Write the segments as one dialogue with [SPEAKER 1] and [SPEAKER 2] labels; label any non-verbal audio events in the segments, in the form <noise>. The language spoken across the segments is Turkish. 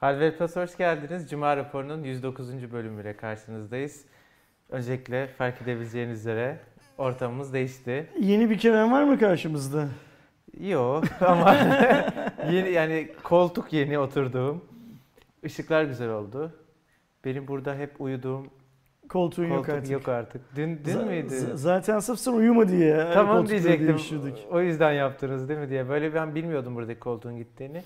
[SPEAKER 1] Halver Plus hoş geldiniz. Cuma raporunun 109. bölümüyle karşınızdayız. Öncelikle fark edebileceğiniz üzere ortamımız değişti.
[SPEAKER 2] Yeni bir Kerem var mı karşımızda?
[SPEAKER 1] Yok <laughs> ama <laughs> yeni yani koltuk yeni oturduğum. Işıklar güzel oldu. Benim burada hep uyuduğum
[SPEAKER 2] Koltuğun yok
[SPEAKER 1] koltuk
[SPEAKER 2] artık.
[SPEAKER 1] yok artık. Dün dün
[SPEAKER 2] Z-
[SPEAKER 1] müydü?
[SPEAKER 2] z- zaten sırf sen uyuma diye.
[SPEAKER 1] Tamam diyecektim.
[SPEAKER 2] değiştirdik.
[SPEAKER 1] O yüzden yaptınız değil mi diye. Böyle ben bilmiyordum buradaki koltuğun gittiğini.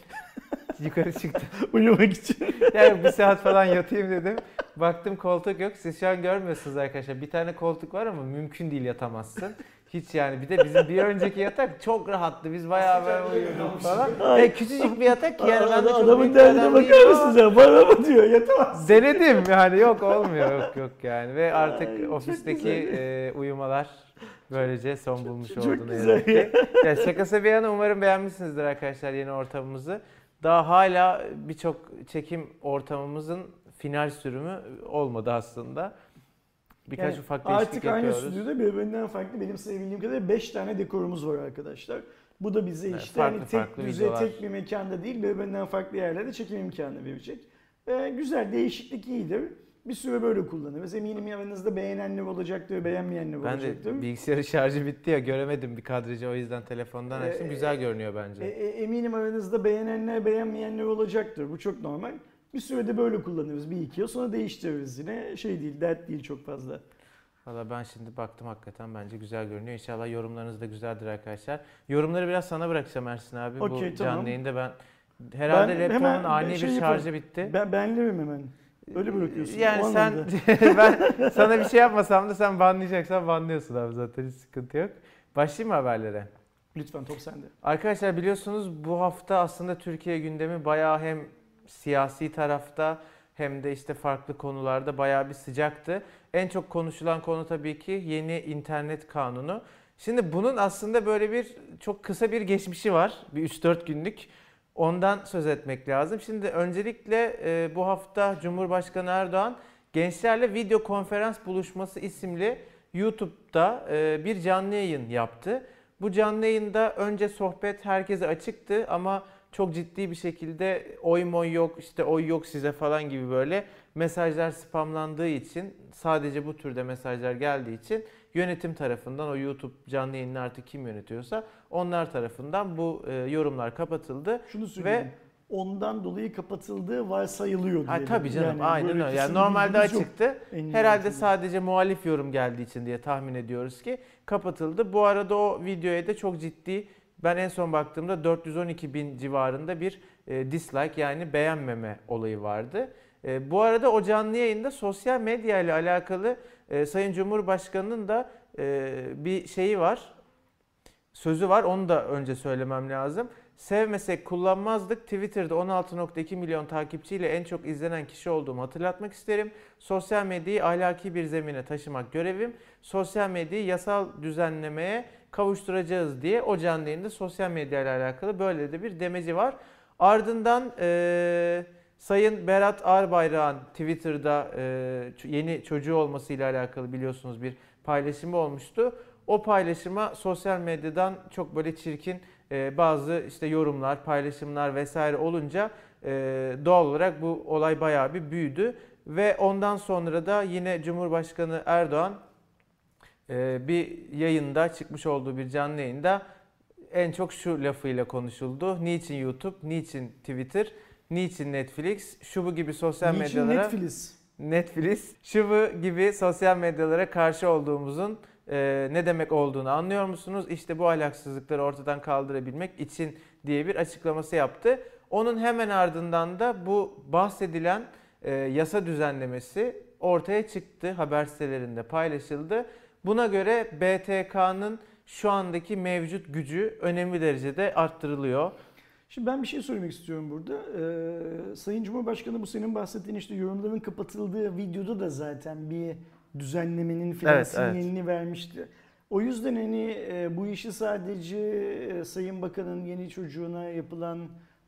[SPEAKER 1] Yukarı çıktım. <laughs>
[SPEAKER 2] Uyumak için.
[SPEAKER 1] Yani bir saat falan yatayım dedim. Baktım koltuk yok. Siz şu an görmüyorsunuz arkadaşlar. Bir tane koltuk var ama mümkün değil yatamazsın. Hiç yani. Bir de bizim bir önceki yatak çok rahattı. Biz bayağı böyle uyuyorduk falan.
[SPEAKER 2] Ay.
[SPEAKER 1] E, küçücük bir yatak ki yani ben de çok
[SPEAKER 2] Adamın derdine bakar
[SPEAKER 1] ama
[SPEAKER 2] ya? Bana mı diyor yatamaz.
[SPEAKER 1] Denedim yani yok olmuyor yok yok yani. Ve artık
[SPEAKER 2] Ay, çok
[SPEAKER 1] ofisteki e, uyumalar böylece son bulmuş
[SPEAKER 2] Çok
[SPEAKER 1] oldu ne
[SPEAKER 2] güzel
[SPEAKER 1] yazık ki. Ya şakası bir yana umarım beğenmişsinizdir arkadaşlar yeni ortamımızı. Daha hala birçok çekim ortamımızın final sürümü olmadı aslında. Birkaç
[SPEAKER 2] Yani
[SPEAKER 1] ufak değişiklik
[SPEAKER 2] Artık aynı
[SPEAKER 1] yapıyoruz.
[SPEAKER 2] stüdyoda birbirinden farklı benim sayabildiğim kadarıyla 5 tane dekorumuz var arkadaşlar. Bu da bize işte
[SPEAKER 1] farklı
[SPEAKER 2] hani tek
[SPEAKER 1] farklı
[SPEAKER 2] düze
[SPEAKER 1] videolar.
[SPEAKER 2] tek bir mekanda değil birbirinden farklı yerlerde çekim imkanı verecek. Ee, güzel değişiklik iyidir. Bir süre böyle kullanırız. Eminim yanınızda beğenenler olacaktır, beğenmeyenler
[SPEAKER 1] Ben
[SPEAKER 2] olacaktır.
[SPEAKER 1] de bilgisayarın şarjı bitti ya göremedim bir kadrajı o yüzden telefondan açtım.
[SPEAKER 2] Ee,
[SPEAKER 1] Güzel görünüyor bence.
[SPEAKER 2] E, e, eminim aranızda beğenenler beğenmeyenler olacaktır. Bu çok normal. Bir sürede böyle kullanırız bir iki yıl sonra değiştiririz yine. Şey değil dert değil çok fazla.
[SPEAKER 1] Valla ben şimdi baktım hakikaten bence güzel görünüyor. İnşallah yorumlarınız da güzeldir arkadaşlar. Yorumları biraz sana bırakacağım Ersin abi. Bu
[SPEAKER 2] Okey,
[SPEAKER 1] canlı
[SPEAKER 2] tamam.
[SPEAKER 1] yayında ben herhalde
[SPEAKER 2] Ben
[SPEAKER 1] laptopumun
[SPEAKER 2] hemen
[SPEAKER 1] ani
[SPEAKER 2] şey
[SPEAKER 1] bir şarjı bitti.
[SPEAKER 2] Ben benlerim hemen. Öyle bırakıyorsun.
[SPEAKER 1] Yani
[SPEAKER 2] o
[SPEAKER 1] sen <laughs> ben sana bir şey yapmasam da sen banlayacaksan banlıyorsun abi zaten hiç sıkıntı yok. Başlayayım mı haberlere?
[SPEAKER 2] Lütfen top sende.
[SPEAKER 1] Arkadaşlar biliyorsunuz bu hafta aslında Türkiye gündemi bayağı hem siyasi tarafta hem de işte farklı konularda bayağı bir sıcaktı. En çok konuşulan konu tabii ki yeni internet kanunu. Şimdi bunun aslında böyle bir çok kısa bir geçmişi var. Bir 3-4 günlük. Ondan söz etmek lazım. Şimdi öncelikle e, bu hafta Cumhurbaşkanı Erdoğan gençlerle video konferans buluşması isimli YouTube'da e, bir canlı yayın yaptı. Bu canlı yayında önce sohbet herkese açıktı ama çok ciddi bir şekilde oy moy yok işte oy yok size falan gibi böyle mesajlar spamlandığı için sadece bu türde mesajlar geldiği için yönetim tarafından o YouTube canlı yayını artık kim yönetiyorsa onlar tarafından bu e, yorumlar kapatıldı.
[SPEAKER 2] Şunu söyleyeyim. Ondan dolayı kapatıldığı varsayılıyor
[SPEAKER 1] Ha tabii canım
[SPEAKER 2] Yani
[SPEAKER 1] aynen öyle. Yani normalde
[SPEAKER 2] yok
[SPEAKER 1] açıktı. Herhalde sadece muhalif yorum geldiği için diye tahmin ediyoruz ki kapatıldı. Bu arada o videoya da çok ciddi ben en son baktığımda 412 bin civarında bir e, dislike yani beğenmeme olayı vardı. E, bu arada o canlı yayında sosyal medya ile alakalı e, Sayın Cumhurbaşkanı'nın da e, bir şeyi var. Sözü var onu da önce söylemem lazım. Sevmesek kullanmazdık. Twitter'da 16.2 milyon takipçiyle en çok izlenen kişi olduğumu hatırlatmak isterim. Sosyal medyayı ahlaki bir zemine taşımak görevim. Sosyal medyayı yasal düzenlemeye kavuşturacağız diye o canlı yayında sosyal medya alakalı böyle de bir demeci var. Ardından eee Sayın Berat Arbayrak'ın Twitter'da eee, yeni çocuğu olmasıyla alakalı biliyorsunuz bir paylaşımı olmuştu. O paylaşıma sosyal medyadan çok böyle çirkin e, bazı işte yorumlar, paylaşımlar vesaire olunca e, doğal olarak bu olay bayağı bir büyüdü ve ondan sonra da yine Cumhurbaşkanı Erdoğan e, bir yayında çıkmış olduğu bir canlı yayında en çok şu lafıyla konuşuldu. Niçin YouTube, niçin Twitter, niçin Netflix, şu bu gibi sosyal
[SPEAKER 2] Niçin
[SPEAKER 1] medyalara
[SPEAKER 2] Netflix?
[SPEAKER 1] Netflix, şu bu gibi sosyal medyalara karşı olduğumuzun e, ne demek olduğunu anlıyor musunuz? İşte bu ahlaksızlıkları ortadan kaldırabilmek için diye bir açıklaması yaptı. Onun hemen ardından da bu bahsedilen e, yasa düzenlemesi ortaya çıktı, haber sitelerinde paylaşıldı. Buna göre BTK'nın şu andaki mevcut gücü önemli derecede arttırılıyor.
[SPEAKER 2] Şimdi ben bir şey söylemek istiyorum burada. Ee, Sayın Cumhurbaşkanı bu senin bahsettiğin işte yorumların kapatıldığı videoda da zaten bir düzenlemenin filan
[SPEAKER 1] Evet, evet.
[SPEAKER 2] sinyalini vermişti. O yüzden hani e, bu işi sadece e, Sayın Bakan'ın yeni çocuğuna yapılan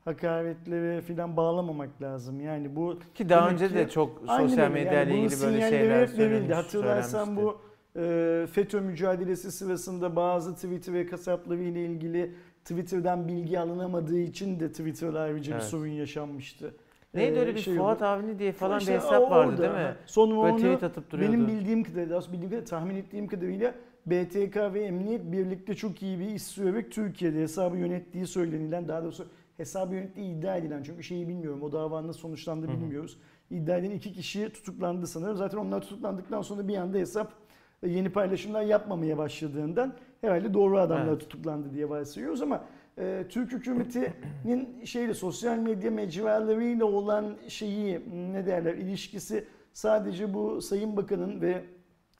[SPEAKER 2] hakaretlere filan bağlamamak lazım. Yani bu
[SPEAKER 1] Ki daha önce
[SPEAKER 2] ki-
[SPEAKER 1] de çok sosyal
[SPEAKER 2] öyle.
[SPEAKER 1] medya
[SPEAKER 2] Yani
[SPEAKER 1] ilgili böyle şeyler
[SPEAKER 2] verildi. Hatırlarsan bu e, FETÖ mücadelesi sırasında bazı Twitter ve kasapları ile ilgili Twitter'dan bilgi alınamadığı için de Twitter'da ayrıca
[SPEAKER 1] Evet.
[SPEAKER 2] bir sorun yaşanmıştı.
[SPEAKER 1] Neydi
[SPEAKER 2] e,
[SPEAKER 1] öyle bir
[SPEAKER 2] şey
[SPEAKER 1] Fuat. Avni diye falan
[SPEAKER 2] İşte
[SPEAKER 1] bir hesap
[SPEAKER 2] o
[SPEAKER 1] vardı
[SPEAKER 2] orada,
[SPEAKER 1] değil mi?
[SPEAKER 2] Sonra
[SPEAKER 1] Böyle
[SPEAKER 2] onu
[SPEAKER 1] tweet atıp duruyordu.
[SPEAKER 2] benim bildiğim kadarıyla, bildiğim kadarıyla, tahmin ettiğim kadarıyla BTK ve Emniyet birlikte çok iyi bir iş sürerek Türkiye'de hesabı yönettiği söylenilen, daha doğrusu hesabı yönettiği iddia edilen, çünkü şeyi bilmiyorum, o davanın nasıl sonuçlandı bilmiyoruz. İddia edilen iki kişi tutuklandı sanırım. Zaten onlar tutuklandıktan sonra bir anda hesap yeni paylaşımlar yapmamaya başladığından herhalde doğru adamlar
[SPEAKER 1] Evet.
[SPEAKER 2] tutuklandı diye varsayıyoruz ama e, Türk hükümetinin <clears throat> şeyle sosyal medya mecralarıyla olan şeyi ne derler ilişkisi sadece bu Sayın Bakan'ın ve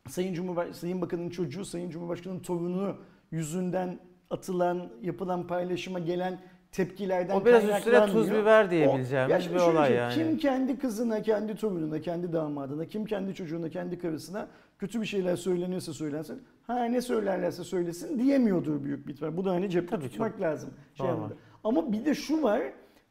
[SPEAKER 2] Sayın Cumhurbaş Sayın Bakan'ın çocuğu, Sayın Cumhurbaşkanı'nın torunu yüzünden atılan, yapılan paylaşıma gelen tepkilerden
[SPEAKER 1] O biraz üstüne tuz biber diyebileceğimiz
[SPEAKER 2] Ya
[SPEAKER 1] bir olay
[SPEAKER 2] şey,
[SPEAKER 1] yani.
[SPEAKER 2] Kim kendi kızına, kendi torununa, kendi damadına, kim kendi çocuğuna, kendi karısına kötü bir şeyler söyleniyorsa söylensin. Ha ne söylerlerse söylesin diyemiyordur büyük bir ihtimal. Bu da hani cepte
[SPEAKER 1] Tabii,
[SPEAKER 2] tutmak lazım. Şey anlamda. Ama bir de şu var.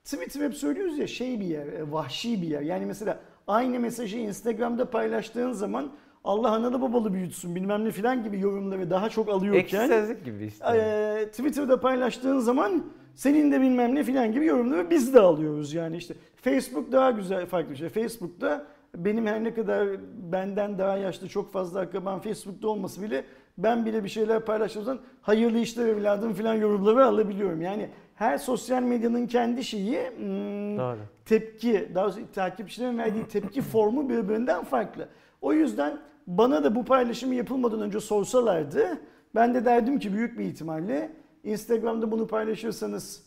[SPEAKER 2] Twitter hep söylüyoruz ya şey bir yer, e, vahşi bir yer. Yani mesela aynı mesajı Instagram'da paylaştığın zaman Allah analı babalı büyütsün bilmem ne filan gibi yorumları daha çok alıyorken
[SPEAKER 1] Ekşi sözlük gibi işte.
[SPEAKER 2] e, Twitter'da paylaştığın zaman senin de bilmem ne filan gibi yorumları biz de alıyoruz yani işte. Facebook daha güzel farklı bir şey. Facebook'ta benim her ne kadar benden daha yaşlı çok fazla akrabam Facebook'ta olması bile ben bile bir şeyler paylaştığım zaman hayırlı işler evladım filan yorumları alabiliyorum. Yani her sosyal medyanın kendi şeyi hmm,
[SPEAKER 1] Doğru.
[SPEAKER 2] tepki, daha doğrusu takipçilerin verdiği tepki formu birbirinden farklı. O yüzden bana da bu paylaşımı yapılmadan önce sorsalardı ben de derdim ki büyük bir ihtimalle Instagram'da bunu paylaşırsanız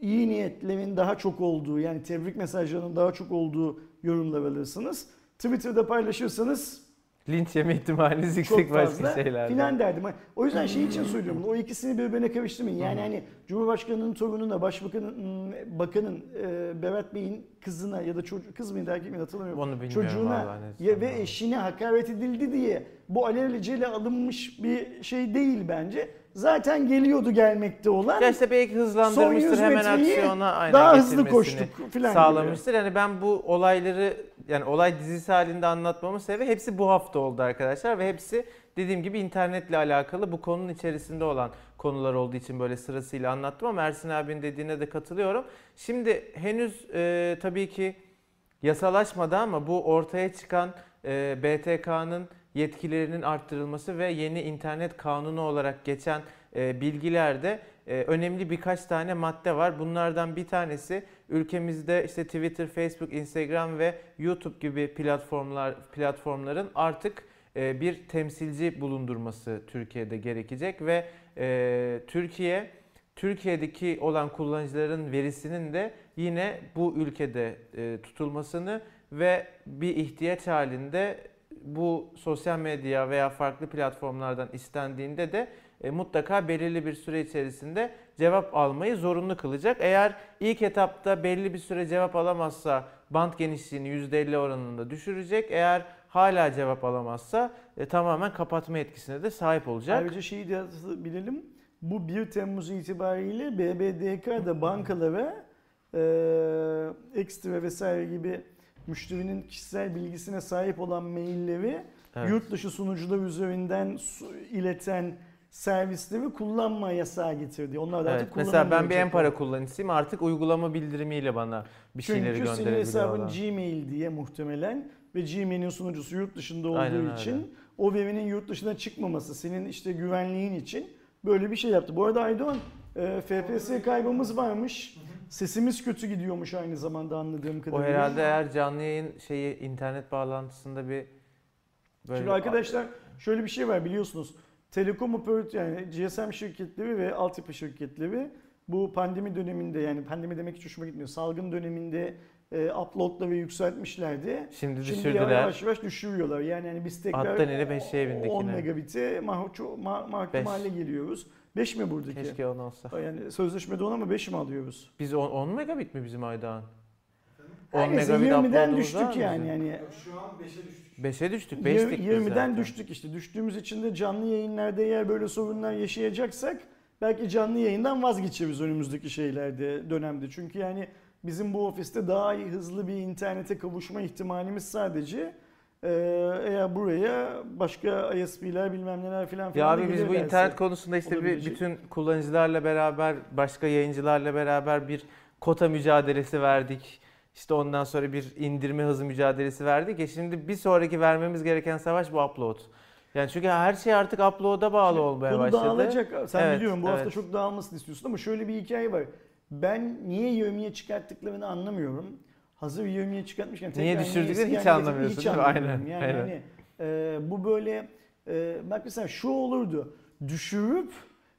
[SPEAKER 2] iyi niyetlerin daha çok olduğu yani tebrik mesajlarının daha çok olduğu yorumlar alırsınız. Twitter'da paylaşırsanız
[SPEAKER 1] Linç yeme ihtimaliniz yüksek başka şeylerde.
[SPEAKER 2] filan derdim. O yüzden şey için söylüyorum. O ikisini birbirine karıştırmayın. Yani hani Cumhurbaşkanının torununa, Başbakanın, hmm, bakanın e, Berat Bey'in kızına ya da çocuk kız mıydı erkek miydi hatırlamıyorum.
[SPEAKER 1] Onu bilmiyorum
[SPEAKER 2] Çocuğuna
[SPEAKER 1] ne
[SPEAKER 2] ya ve eşine hakaret edildi diye bu alelacele alınmış bir şey değil bence. Zaten geliyordu gelmekte olan.
[SPEAKER 1] Ya işte belki hızlandırmıştır
[SPEAKER 2] 100
[SPEAKER 1] hemen aksiyona aynen
[SPEAKER 2] daha hızlı koştuk filan
[SPEAKER 1] sağlamıştır. Yani ben bu olayları yani olay dizisi halinde anlatmamın sebebi hepsi bu hafta oldu arkadaşlar ve hepsi dediğim gibi internetle alakalı bu konunun içerisinde olan konular olduğu için böyle sırasıyla anlattım ama Ersin abinin dediğine de katılıyorum. Şimdi henüz e, tabii ki yasalaşmadı ama bu ortaya çıkan e, BTK'nın yetkilerinin arttırılması ve yeni internet kanunu olarak geçen e, bilgilerde önemli birkaç tane madde var. Bunlardan bir tanesi ülkemizde işte Twitter, Facebook, Instagram ve YouTube gibi platformlar platformların artık e, bir temsilci bulundurması Türkiye'de gerekecek ve e, Türkiye Türkiye'deki olan kullanıcıların verisinin de yine bu ülkede e, tutulmasını ve bir ihtiyaç halinde bu sosyal medya veya farklı platformlardan istendiğinde de e, mutlaka belirli bir süre içerisinde cevap almayı zorunlu kılacak. Eğer ilk etapta belli bir süre cevap alamazsa bant genişliğini %50 oranında düşürecek. Eğer hala cevap alamazsa e, tamamen kapatma etkisine de sahip olacak.
[SPEAKER 2] Ayrıca şeyi de bilelim. Bu 1 Temmuz itibariyle BBDK da bankalara e, ekstra vesaire gibi müşterinin kişisel bilgisine sahip olan mailleri
[SPEAKER 1] Evet.
[SPEAKER 2] yurt dışı sunucular üzerinden ileten servisleri kullanma yasağı getirdi. Onlar da
[SPEAKER 1] Evet,
[SPEAKER 2] artık
[SPEAKER 1] mesela ben bir
[SPEAKER 2] kullanamayacaklar.
[SPEAKER 1] en para kullanıcısıyım artık uygulama bildirimiyle bana bir şeyleri
[SPEAKER 2] Çünkü senin hesabın
[SPEAKER 1] gönderebiliyorlar.
[SPEAKER 2] Gmail diye muhtemelen ve Gmail'in sunucusu yurt dışında olduğu
[SPEAKER 1] Aynen öyle.
[SPEAKER 2] için o verinin yurt dışına çıkmaması senin işte güvenliğin için böyle bir şey yaptı. Bu arada Aydoğan e, FPS kaybımız varmış. Sesimiz kötü gidiyormuş aynı zamanda anladığım
[SPEAKER 1] O
[SPEAKER 2] kadarıyla.
[SPEAKER 1] herhalde eğer canlı yayın şeyi internet bağlantısında bir böyle
[SPEAKER 2] Şimdi arkadaşlar şöyle bir şey var biliyorsunuz. Telekom operatör yani GSM şirketleri ve altyapı şirketleri bu pandemi döneminde yani pandemi demek hiç hoşuma gitmiyor. Salgın döneminde e, uploadları yükseltmişlerdi.
[SPEAKER 1] şimdi
[SPEAKER 2] Şimdi
[SPEAKER 1] düşürdüler.
[SPEAKER 2] yavaş yavaş düşürüyorlar. Yani hani biz tekrar
[SPEAKER 1] Attan inip eşeğe bindik
[SPEAKER 2] 10
[SPEAKER 1] yine.
[SPEAKER 2] megabit'e mahkum, ma- mahkum hale geliyoruz. 5 mi buradaki?
[SPEAKER 1] Keşke 10 olsa.
[SPEAKER 2] Yani sözleşmede 10 ama 5 mi alıyoruz?
[SPEAKER 1] Biz 10, 10 megabit mi bizim Aydan? 10
[SPEAKER 2] Her neyse
[SPEAKER 1] megabit
[SPEAKER 2] 20'den
[SPEAKER 1] upload'umuz var
[SPEAKER 2] düştük
[SPEAKER 1] mı
[SPEAKER 2] yani. yani
[SPEAKER 3] Şu an 5'e düştük.
[SPEAKER 1] 5'e düştük. 5'tik biz
[SPEAKER 2] 20'den
[SPEAKER 1] zaten.
[SPEAKER 2] düştük işte. Düştüğümüz için de canlı yayınlarda eğer böyle sorunlar yaşayacaksak belki canlı yayından vazgeçeriz önümüzdeki şeylerde, dönemde. Çünkü yani bizim bu ofiste daha iyi, hızlı bir internete kavuşma ihtimalimiz sadece e, eğer buraya başka ISP'ler bilmem neler filan
[SPEAKER 1] Ya
[SPEAKER 2] filan da
[SPEAKER 1] abi biz bu internet konusunda işte bir, bütün kullanıcılarla beraber, başka yayıncılarla beraber bir kota mücadelesi verdik. İşte ondan sonra bir indirme hızı mücadelesi verdik ya şimdi bir sonraki vermemiz gereken savaş bu upload. Yani çünkü her şey artık upload'a bağlı olmaya
[SPEAKER 2] Konu
[SPEAKER 1] başladı.
[SPEAKER 2] dağılacak. Sen
[SPEAKER 1] Evet,
[SPEAKER 2] biliyorum bu hafta
[SPEAKER 1] evet.
[SPEAKER 2] çok dağılmasını istiyorsun ama şöyle bir hikaye var. Ben niye yövmiye çıkarttıklarını anlamıyorum. Hazır yövmiye çıkartmışken
[SPEAKER 1] Niye
[SPEAKER 2] tekrar
[SPEAKER 1] düşürdüklerini
[SPEAKER 2] eski
[SPEAKER 1] hiç
[SPEAKER 2] haline
[SPEAKER 1] anlamıyorsun
[SPEAKER 2] hiç anlamıyorum.
[SPEAKER 1] Aynen,
[SPEAKER 2] Yani
[SPEAKER 1] aynen.
[SPEAKER 2] hani e, bu böyle e, bak mesela şu olurdu. Düşürüp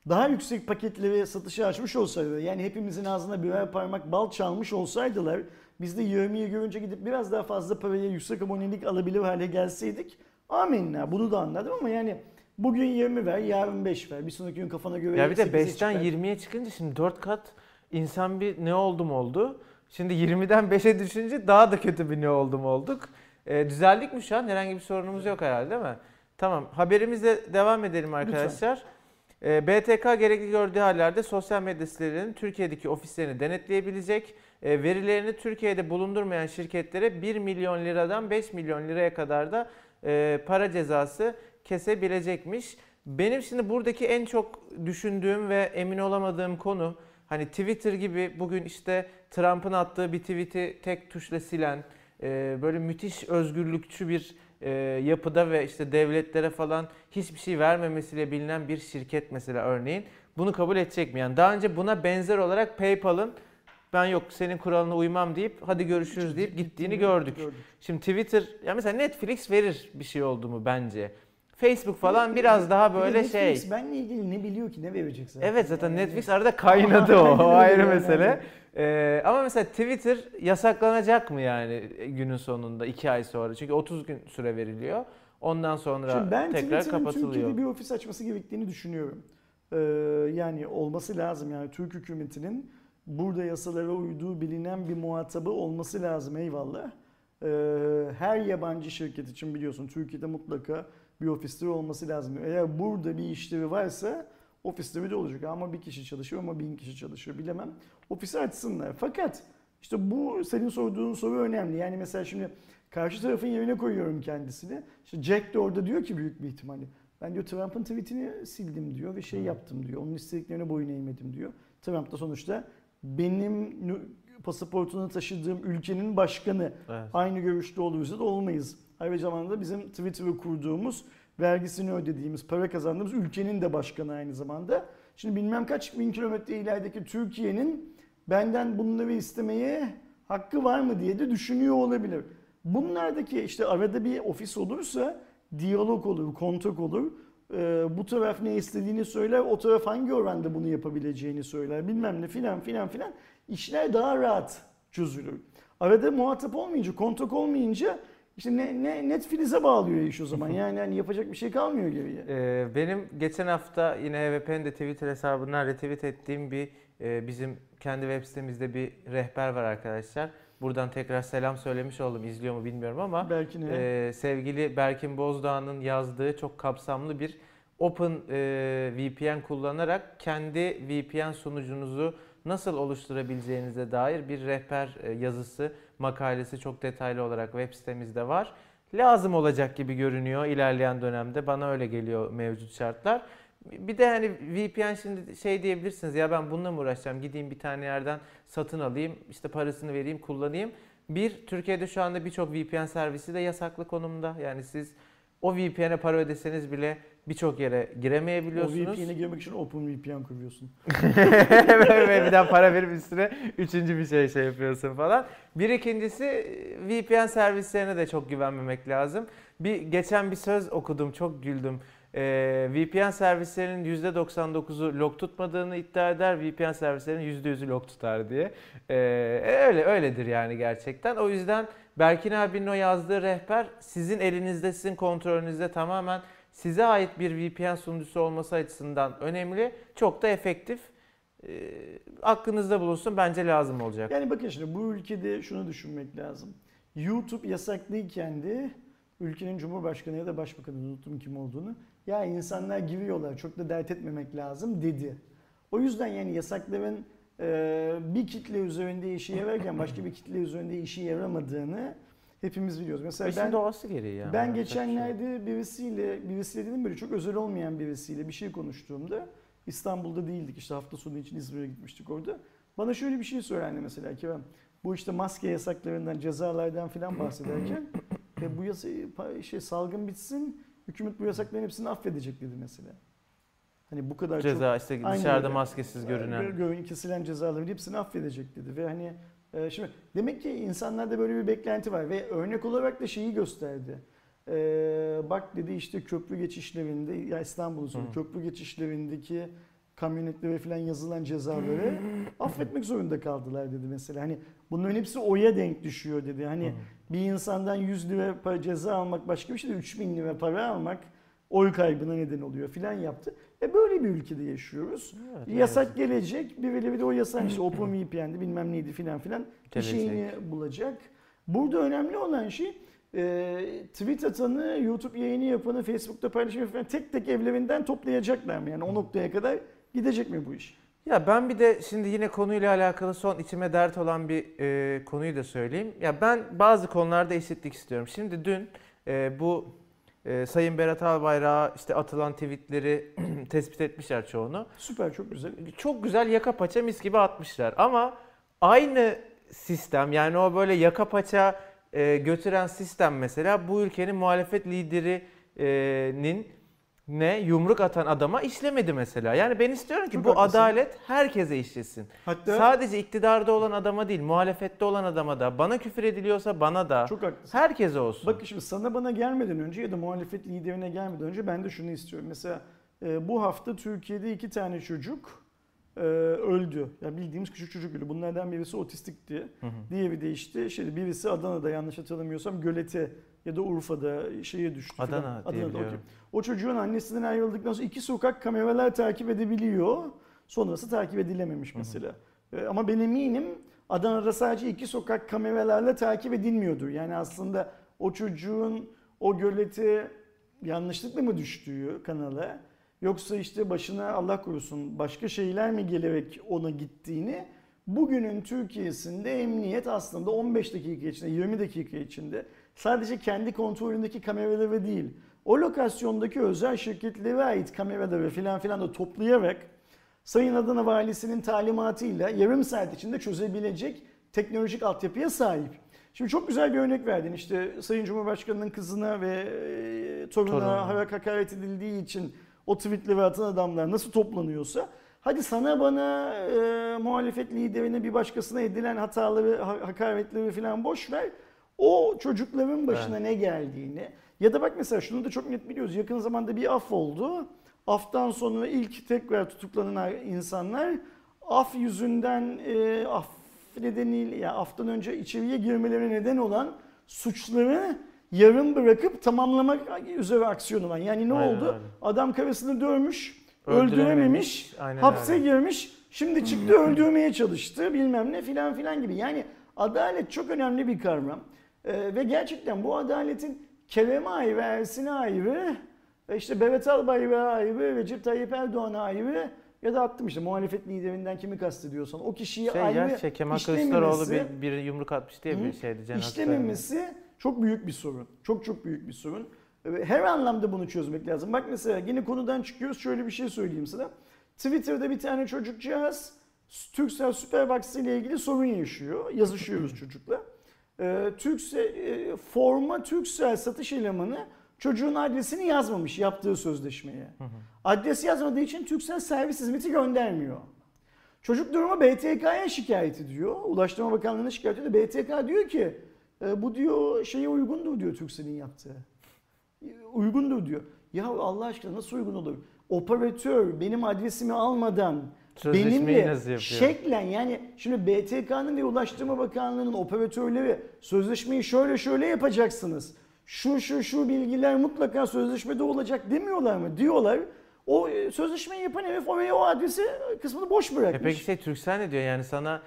[SPEAKER 2] daha yüksek paketleri satışa açmış olsaydı yani hepimizin ağzına birer parmak bal çalmış olsaydılar biz de yövmiye görünce gidip biraz daha fazla paraya yüksek abonelik alabilir hale gelseydik amenna bunu da anladım ama yani bugün 20 ver yarın 5 ver bir sonraki gün kafana göre
[SPEAKER 1] Ya bir de
[SPEAKER 2] 8'e
[SPEAKER 1] 5'ten
[SPEAKER 2] çıkar.
[SPEAKER 1] 20'ye çıkınca şimdi 4 kat insan bir ne oldum oldu. Şimdi 20'den 5'e düşünce daha da kötü bir ne oldum olduk. Ee, düzeldik mi şu an? Herhangi bir sorunumuz yok herhalde değil mi? Tamam haberimizle devam edelim arkadaşlar. Ee, BTK gerekli gördüğü hallerde sosyal medya sitelerinin Türkiye'deki ofislerini denetleyebilecek. Ee, verilerini Türkiye'de bulundurmayan şirketlere 1 milyon liradan 5 milyon liraya kadar da e, para cezası kesebilecekmiş. Benim şimdi buradaki en çok düşündüğüm ve emin olamadığım konu hani Twitter gibi bugün işte Trump'ın attığı bir tweet'i tek tuşla silen e, böyle müthiş özgürlükçü bir e, yapıda ve işte devletlere falan hiçbir şey vermemesiyle bilinen bir şirket mesela örneğin bunu kabul edecek mi? Yani daha önce buna benzer olarak PayPal'ın ben yok senin kuralına uymam deyip hadi görüşürüz deyip gittiğini gördük. Şimdi Twitter ya mesela Netflix verir bir şey oldu mu bence. Facebook falan biraz daha böyle
[SPEAKER 2] Netflix
[SPEAKER 1] şey.
[SPEAKER 2] benle ilgili ne biliyor ki ne verecek zaten.
[SPEAKER 1] Evet zaten
[SPEAKER 2] Yani
[SPEAKER 1] Netflix arada kaynadı o, <laughs> o ayrı
[SPEAKER 2] yani.
[SPEAKER 1] mesele. Ee, ama mesela Twitter yasaklanacak mı yani günün sonunda 2 ay sonra? Çünkü 30 gün süre veriliyor. Ondan sonra
[SPEAKER 2] Şimdi ben
[SPEAKER 1] tekrar
[SPEAKER 2] Twitter'ın
[SPEAKER 1] kapatılıyor.
[SPEAKER 2] Türkiye'de bir ofis açması gerektiğini düşünüyorum. Ee, yani olması lazım yani Türk hükümetinin burada yasalara uyduğu bilinen bir muhatabı olması lazım eyvallah. Ee, her yabancı şirket için biliyorsun Türkiye'de mutlaka bir ofisleri olması lazım. Eğer burada bir işleri varsa ofisleri de olacak ama bir kişi çalışıyor ama bin kişi çalışıyor bilemem. Ofisi açsınlar. Fakat işte bu senin sorduğun soru önemli. Yani mesela şimdi karşı tarafın yerine koyuyorum kendisini. İşte Jack de orada diyor ki büyük bir ihtimalle. Ben diyor Trump'ın tweetini sildim diyor ve şey yaptım diyor. Onun istediklerine boyun eğmedim diyor. Trump da sonuçta benim pasaportunu taşıdığım ülkenin başkanı.
[SPEAKER 1] Evet.
[SPEAKER 2] Aynı görüşte olursa da olmayız. Aynı zamanda bizim Twitter'ı kurduğumuz, vergisini ödediğimiz, para kazandığımız ülkenin de başkanı aynı zamanda. Şimdi bilmem kaç bin kilometre ilerideki Türkiye'nin benden bunları istemeye hakkı var mı diye de düşünüyor olabilir. Bunlardaki işte arada bir ofis olursa diyalog olur, kontak olur. Ee, bu taraf ne istediğini söyler, o taraf hangi oranda bunu yapabileceğini söyler. Bilmem ne filan filan filan. İşler daha rahat çözülür. Arada muhatap olmayınca, kontak olmayınca işte ne, ne Netflix'e bağlıyor iş o zaman. <laughs> Yani hani yapacak bir şey kalmıyor geriye.
[SPEAKER 1] Ee, benim geçen hafta yine HVP'nin de Twitter hesabından retweet ettiğim bir e, bizim kendi web sitemizde bir rehber var arkadaşlar. Buradan tekrar selam söylemiş oldum. İzliyor mu bilmiyorum ama
[SPEAKER 2] Belki
[SPEAKER 1] e, sevgili Berkin Bozdağ'ın yazdığı çok kapsamlı bir Open e, VPN kullanarak kendi VPN sunucunuzu nasıl oluşturabileceğinize dair bir rehber e, yazısı, makalesi çok detaylı olarak web sitemizde var. Lazım olacak gibi görünüyor ilerleyen dönemde. Bana öyle geliyor mevcut şartlar. Bir de hani VPN şimdi şey diyebilirsiniz ya ben bununla mı uğraşacağım? Gideyim bir tane yerden satın alayım, işte parasını vereyim, kullanayım. Bir, Türkiye'de şu anda birçok VPN servisi de yasaklı konumda. Yani siz o VPN'e para ödeseniz bile birçok yere
[SPEAKER 2] O
[SPEAKER 1] giremeyebiliyorsunuz.
[SPEAKER 2] VPN'e girmek için OpenVPN kuruyorsun. <laughs>
[SPEAKER 1] ve bir daha para verip üstüne üçüncü bir şey şey yapıyorsun falan. Bir ikincisi VPN servislerine de çok güvenmemek lazım. Bir geçen bir söz okudum çok güldüm. Ee, VPN servislerinin %99'u log tutmadığını iddia eder, VPN servislerinin %100'ü log tutar diye. Ee, öyle öyledir yani gerçekten. O yüzden Berkin abinin o yazdığı rehber sizin elinizde, sizin kontrolünüzde tamamen size ait bir VPN sunucusu olması açısından önemli. Çok da efektif. Ee, aklınızda bulunsun bence lazım olacak.
[SPEAKER 2] Yani bakın şimdi bu ülkede şunu düşünmek lazım. YouTube yasaklıyken de ülkenin cumhurbaşkanı ya da başbakanı unuttum kim olduğunu. Ya insanlar giriyorlar çok da dert etmemek lazım dedi. O yüzden yani yasakların e, bir kitle üzerinde işe yararken <clears throat> başka bir kitle üzerinde işe yaramadığını hepimiz biliyoruz. Mesela
[SPEAKER 1] İşin
[SPEAKER 2] ben
[SPEAKER 1] doğası gereği yani.
[SPEAKER 2] ben
[SPEAKER 1] şey
[SPEAKER 2] geçenlerde birisiyle, birisiyle dedim böyle çok özel olmayan birisiyle bir şey konuştuğumda İstanbul'da değildik işte hafta sonu için İzmir'e gitmiştik orada. Bana şöyle bir şey söylendi mesela Kerem. Bu işte maske yasaklarından, cezalardan filan bahsederken <clears throat> e, bu yasa, şey, salgın bitsin, hükümet bu yasakların hepsini affedecek dedi mesela. Hani bu kadar
[SPEAKER 1] Ceza
[SPEAKER 2] çok...
[SPEAKER 1] işte dışarıda
[SPEAKER 2] öyle.
[SPEAKER 1] maskesiz görünen.
[SPEAKER 2] Gö- Göğün kesilen cezaların hepsini affedecek dedi ve hani e, şimdi demek ki insanlarda böyle bir beklenti var ve örnek olarak da şeyi gösterdi. E, bak dedi işte köprü geçişlerinde ya İstanbul'u söylüyor,
[SPEAKER 1] Hı.
[SPEAKER 2] köprü geçişlerindeki kamyonetlere falan yazılan cezaları <laughs> affetmek zorunda kaldılar dedi mesela. Hani bunların hepsi oya denk düşüyor dedi. Hani bir insandan 100 lira para ceza almak başka bir şey de 3000 lira para almak oy kaybına neden oluyor filan yaptı. E böyle bir ülkede yaşıyoruz.
[SPEAKER 1] Evet,
[SPEAKER 2] Yasak
[SPEAKER 1] yazık.
[SPEAKER 2] gelecek. Birileri de o yasak işte <laughs> Open VPN'di bilmem neydi filan filan bir şeyini bulacak. Burada önemli olan şey e, tweet atanı, YouTube yayını yapanı, Facebook'ta paylaşımı falan tek tek evlerinden toplayacaklar mı? Yani o noktaya kadar gidecek mi bu iş?
[SPEAKER 1] Ya ben bir de şimdi yine konuyla alakalı son içime dert olan bir e, konuyu da söyleyeyim. Ya ben bazı konularda eşitlik istiyorum. Şimdi dün e, bu e, Sayın Berat Albayrak'a işte atılan tweetleri <clears throat> tespit etmişler çoğunu.
[SPEAKER 2] Süper çok güzel.
[SPEAKER 1] Çok güzel yaka paça mis gibi atmışlar. Ama aynı sistem yani o böyle yaka paça e, götüren sistem mesela bu ülkenin muhalefet liderinin ne yumruk atan adama işlemedi mesela. Yani ben istiyorum ki
[SPEAKER 2] Çok
[SPEAKER 1] bu
[SPEAKER 2] haklısın.
[SPEAKER 1] adalet herkese işlesin.
[SPEAKER 2] Hatta
[SPEAKER 1] Sadece iktidarda olan adama değil, muhalefette olan adama da, bana küfür ediliyorsa bana da,
[SPEAKER 2] çok haklısın.
[SPEAKER 1] herkese olsun.
[SPEAKER 2] Bak şimdi sana bana gelmeden önce ya da muhalefet liderine gelmeden önce ben de şunu istiyorum. Mesela e, bu hafta Türkiye'de iki tane çocuk e, öldü. Ya bildiğimiz küçük çocuk öldü. Bunlardan birisi otistikti.
[SPEAKER 1] Hı hı.
[SPEAKER 2] Diğeri de işte şeydi birisi Adana'da yanlış hatırlamıyorsam Gölete ya da Urfa'da şeye düştü. falan.
[SPEAKER 1] Adana diye
[SPEAKER 2] Adana'da,
[SPEAKER 1] biliyorum.
[SPEAKER 2] okey. O çocuğun annesinden ayrıldıktan sonra iki sokak kameralar takip edebiliyor. Sonrası takip edilememiş
[SPEAKER 1] hı.
[SPEAKER 2] mesela. E, ama ben eminim Adana'da sadece iki sokak kameralarla takip edilmiyordur. Yani aslında o çocuğun o gölete yanlışlıkla mı düştüğü kanala yoksa işte başına Allah korusun başka şeyler mi gelerek ona gittiğini bugünün Türkiye'sinde emniyet aslında 15 dakika içinde 20 dakika içinde sadece kendi kontrolündeki kameraları değil o lokasyondaki özel şirketlere ait kameraları filan filan da toplayarak Sayın Adana Valisi'nin talimatıyla yarım saat içinde çözebilecek teknolojik altyapıya sahip. Şimdi çok güzel bir örnek verdin. İşte Sayın Cumhurbaşkanı'nın kızına ve e, torununa
[SPEAKER 1] Torununa.
[SPEAKER 2] hakaret hakaret edildiği için o tweetleri atan adamlar nasıl toplanıyorsa hadi sana bana e, muhalefet liderine bir başkasına edilen hataları, ha- hakaretleri falan boş ver. O çocukların başına ne geldiğini ya da bak mesela şunu da çok net biliyoruz. Yakın zamanda bir af oldu. Aftan sonra ilk tekrar tutuklanan insanlar af yüzünden e, af nedeniyle ya aftan önce içeriye girmelerine neden olan suçları yarım bırakıp tamamlamak üzere aksiyon olan. Yani ne
[SPEAKER 1] Aynen
[SPEAKER 2] oldu?
[SPEAKER 1] öyle.
[SPEAKER 2] Adam karısını dövmüş,
[SPEAKER 1] Öldürememiş.
[SPEAKER 2] öldürememiş,
[SPEAKER 1] Aynen
[SPEAKER 2] hapse
[SPEAKER 1] öyle.
[SPEAKER 2] girmiş, şimdi çıktı <clears throat> öldürmeye çalıştı bilmem ne filan filan gibi. Yani adalet çok önemli bir kavram. Ee, ve gerçekten bu adaletin Kerem'e ayrı, Ersin'e ayrı, e işte Berat Albayrak'a ayrı, Recep Tayyip Erdoğan'a ayrı ya da attım işte muhalefet liderinden kimi kastediyorsan o kişiyi
[SPEAKER 1] Şey
[SPEAKER 2] ayrı
[SPEAKER 1] ya şey, Kemal Kılıçdaroğlu bir, bir yumruk atmış diye bir şeydi. Cenab-ı
[SPEAKER 2] İşlememesi çok büyük bir sorun. Çok çok büyük bir sorun. Ve Her anlamda bunu çözmek lazım. Bak mesela yine konudan çıkıyoruz. Şöyle bir şey söyleyeyim sana. Twitter'da bir tane çocukcağız Turkcell Superbox ile ilgili sorun yaşıyor. Yazışıyoruz çocukla. Ee, Turkcell, e, forma Turkcell satış elemanı çocuğun adresini yazmamış yaptığı sözleşmeye. Adres yazmadığı için Turkcell servis hizmeti göndermiyor. Çocuk durumu BTK'ya şikayet ediyor. Ulaştırma Bakanlığı'na şikayet ediyor. BTK diyor ki e, bu diyor şeye uygundur diyor Turkcell'in yaptığı. Uygundur diyor. Ya Allah aşkına nasıl uygun olur? Operatör benim adresimi almadan
[SPEAKER 1] Sözleşmeyi
[SPEAKER 2] benimle
[SPEAKER 1] nasıl yapıyor?
[SPEAKER 2] şeklen yani şimdi BTK'nın ve Ulaştırma Bakanlığı'nın operatörleri sözleşmeyi şöyle şöyle yapacaksınız. Şu şu şu bilgiler mutlaka sözleşmede olacak demiyorlar mı? Diyorlar. O e, sözleşmeyi yapan herif oraya o adresi kısmını boş
[SPEAKER 1] E
[SPEAKER 2] bırakmış.
[SPEAKER 1] peki şey Türksel ne diyor yani sana e,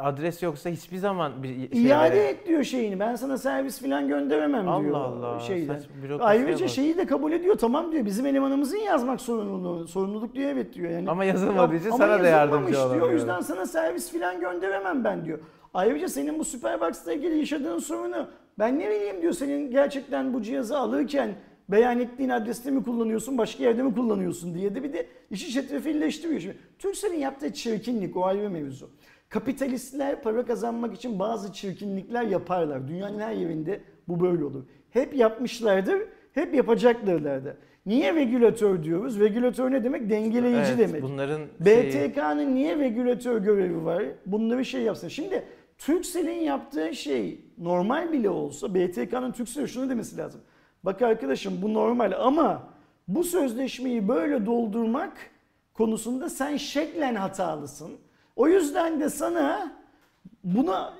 [SPEAKER 1] adres yoksa hiçbir zaman bir şey
[SPEAKER 2] İade et diyor şeyini. Ben sana servis falan gönderemem
[SPEAKER 1] Allah
[SPEAKER 2] diyor.
[SPEAKER 1] Allah,
[SPEAKER 2] Şeyden.
[SPEAKER 1] bürokrasiye
[SPEAKER 2] Ayrıca
[SPEAKER 1] bak.
[SPEAKER 2] şeyi de kabul ediyor. Tamam diyor. Bizim elemanımızın yazmak sorumluluğu, sorumluluk diyor. Evet diyor. Yani
[SPEAKER 1] Ama yazılmadığı için
[SPEAKER 2] Ama
[SPEAKER 1] sana da yardımcı
[SPEAKER 2] yazılmamış diyor. O
[SPEAKER 1] olamıyorum.
[SPEAKER 2] yüzden sana servis falan gönderemem ben diyor. Ayrıca senin bu Superbox'la ilgili yaşadığın sorunu ben ne bileyim diyor. Senin gerçekten bu cihazı alırken beyan ettiğin adreste mi kullanıyorsun, başka yerde mi kullanıyorsun diye de bir de işi çetrefilleştiriyor. Şimdi Turkcell'in yaptığı çirkinlik o ayrı mevzu. Kapitalistler para kazanmak için bazı çirkinlikler yaparlar. Dünyanın her yerinde bu böyle olur. Hep yapmışlardır, hep yapacaklardır da. Niye regülatör diyoruz? Regülatör ne demek? Dengeleyici
[SPEAKER 1] Evet,
[SPEAKER 2] demek.
[SPEAKER 1] Bunların şeyi-
[SPEAKER 2] BTK'nın niye regülatör görevi var? Bunları şey yapsın. Şimdi Turkcell'in yaptığı şey normal bile olsa BTK'nın Turkcell'e şunu demesi lazım. Bak arkadaşım bu normal ama bu sözleşmeyi böyle doldurmak konusunda sen şeklen hatalısın. O yüzden de sana buna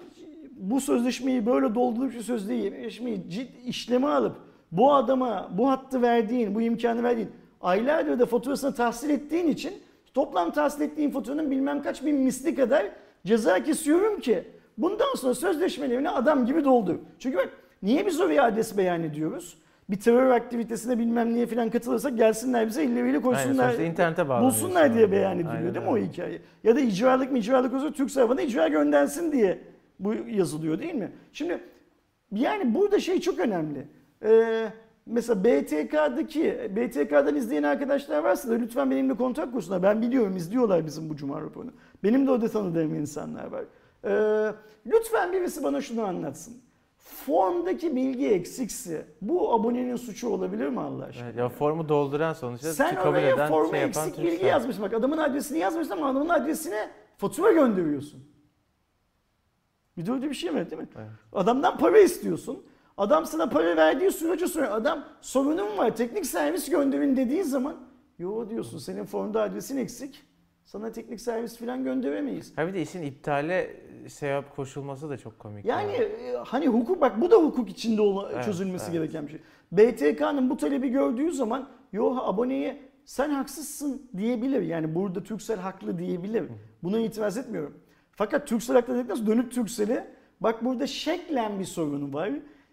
[SPEAKER 2] bu sözleşmeyi böyle doldurup şu sözleşmeyi ciddi işleme alıp bu adama bu hattı verdiğin, bu imkanı verdiğin aylardır da faturasını tahsil ettiğin için toplam tahsil ettiğin faturanın bilmem kaç bin misli kadar ceza kesiyorum ki bundan sonra sözleşmelerini adam gibi doldur. Çünkü bak niye biz oraya adres beyan ediyoruz? Bir terör aktivitesine bilmem niye falan katılırsak gelsinler bize elleriyle koysunlar.
[SPEAKER 1] sonuçta internete
[SPEAKER 2] Bulsunlar diye beyan ediliyor
[SPEAKER 1] Aynen
[SPEAKER 2] değil mi o
[SPEAKER 1] öyle.
[SPEAKER 2] hikaye? Ya da icralık mı icralık olsa Türk tarafına icra göndersin diye bu yazılıyor değil mi? Şimdi yani burada şey çok önemli. Ee, mesela BTK'daki, BTK'dan izleyen arkadaşlar varsa da lütfen benimle kontak kursunlar. Ben biliyorum izliyorlar bizim bu Cuma raporunu. Benim de orada tanıdığım insanlar var. Ee, lütfen birisi bana şunu anlatsın. Formdaki bilgi eksikse bu abonenin suçu olabilir mi Allah aşkına?
[SPEAKER 1] Evet, ya formu dolduran sonuçta
[SPEAKER 2] Sen
[SPEAKER 1] kabul
[SPEAKER 2] oraya
[SPEAKER 1] eden
[SPEAKER 2] forma
[SPEAKER 1] şey yapan
[SPEAKER 2] eksik bilgi yazmışsın. Bak adamın adresini yazmışsın ama adamın adresine fatura gönderiyorsun. Bir de öyle bir şey mi değil mi?
[SPEAKER 1] Evet.
[SPEAKER 2] Adamdan para istiyorsun. Adam sana para verdiği sürece sonra adam sorunum var teknik servis gönderin dediği zaman yo diyorsun senin formda adresin eksik. Sana teknik servis falan gönderemeyiz.
[SPEAKER 1] Ha bir de işin iptale yap koşulması da çok komik.
[SPEAKER 2] Yani
[SPEAKER 1] ya.
[SPEAKER 2] e, hani hukuk bak bu da hukuk içinde ola-
[SPEAKER 1] Evet,
[SPEAKER 2] çözülmesi
[SPEAKER 1] evet.
[SPEAKER 2] gereken bir şey. BTK'nın bu talebi gördüğü zaman yo aboneye sen haksızsın diyebilir. Yani burada Türksel haklı diyebilir. Buna itiraz etmiyorum. Fakat Türksel haklı dedikten sonra dönüp Türksel'e bak burada şeklen bir sorunu var.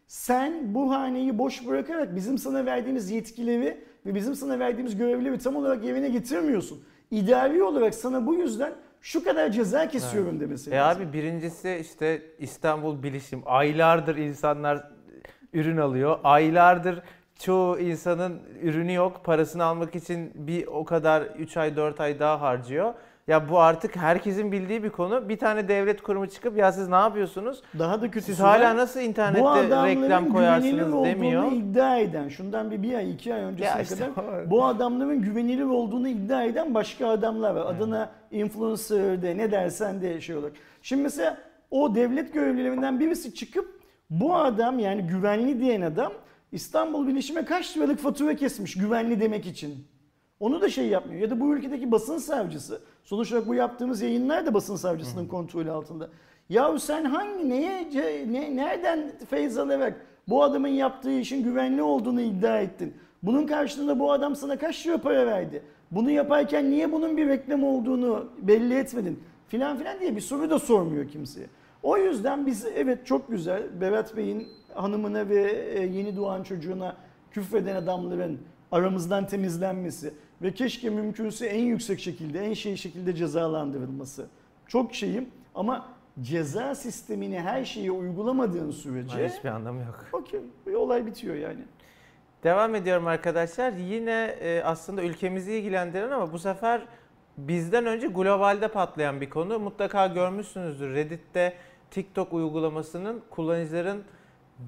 [SPEAKER 2] Sen bu haneyi boş bırakarak bizim sana verdiğimiz yetkileri ve bizim sana verdiğimiz görevleri tam olarak yerine getirmiyorsun. İdari olarak sana bu yüzden şu kadar ceza kesiyorum demesi
[SPEAKER 1] E
[SPEAKER 2] lazım.
[SPEAKER 1] abi birincisi işte İstanbul Bilişim. Aylardır insanlar ürün alıyor. Aylardır çoğu insanın ürünü yok. Parasını almak için bir o kadar 3 ay 4 ay daha harcıyor. Ya bu artık herkesin bildiği bir konu. Bir tane devlet kurumu çıkıp ya siz ne yapıyorsunuz?
[SPEAKER 2] Daha da kötüsü
[SPEAKER 1] Siz hala nasıl
[SPEAKER 2] bu
[SPEAKER 1] internette reklam koyarsınız demiyor.
[SPEAKER 2] iddia eden, şundan bir, bir ay iki ay öncesine
[SPEAKER 1] işte
[SPEAKER 2] kadar
[SPEAKER 1] o-
[SPEAKER 2] bu adamların güvenilir olduğunu iddia eden başka adamlar var. Adına influencer de ne dersen de şey olarak. Şimdi mesela o devlet görevlilerinden birisi çıkıp bu adam yani güvenli diyen adam İstanbul Bilişim'e kaç liralık fatura kesmiş güvenli demek için. Onu da şey yapmıyor. Ya da bu ülkedeki basın savcısı. Sonuç olarak bu yaptığımız yayınlar da basın savcısının kontrolü altında. Yahu sen hangi neye ne, nereden feyz alarak bu adamın yaptığı işin güvenli olduğunu iddia ettin? Bunun karşılığında bu adam sana kaç lira para verdi? Bunu yaparken niye bunun bir reklam olduğunu belli etmedin? Filan filan diye bir soru da sormuyor kimseye. O yüzden biz evet çok güzel Berat Bey'in hanımına ve e, yeni doğan çocuğuna küfreden adamların aramızdan temizlenmesi ve keşke mümkünse en yüksek şekilde, en şey şekilde cezalandırılması. Çok şeyim ama ceza sistemini her şeye uygulamadığın sürece
[SPEAKER 1] Hayır, Hiçbir anlamı yok.
[SPEAKER 2] okey olay bitiyor yani.
[SPEAKER 1] Devam ediyorum arkadaşlar. Yine e, aslında ülkemizi ilgilendiren ama bu sefer bizden önce globalde patlayan bir konu. Mutlaka görmüşsünüzdür. Reddit'te TikTok uygulamasının kullanıcıların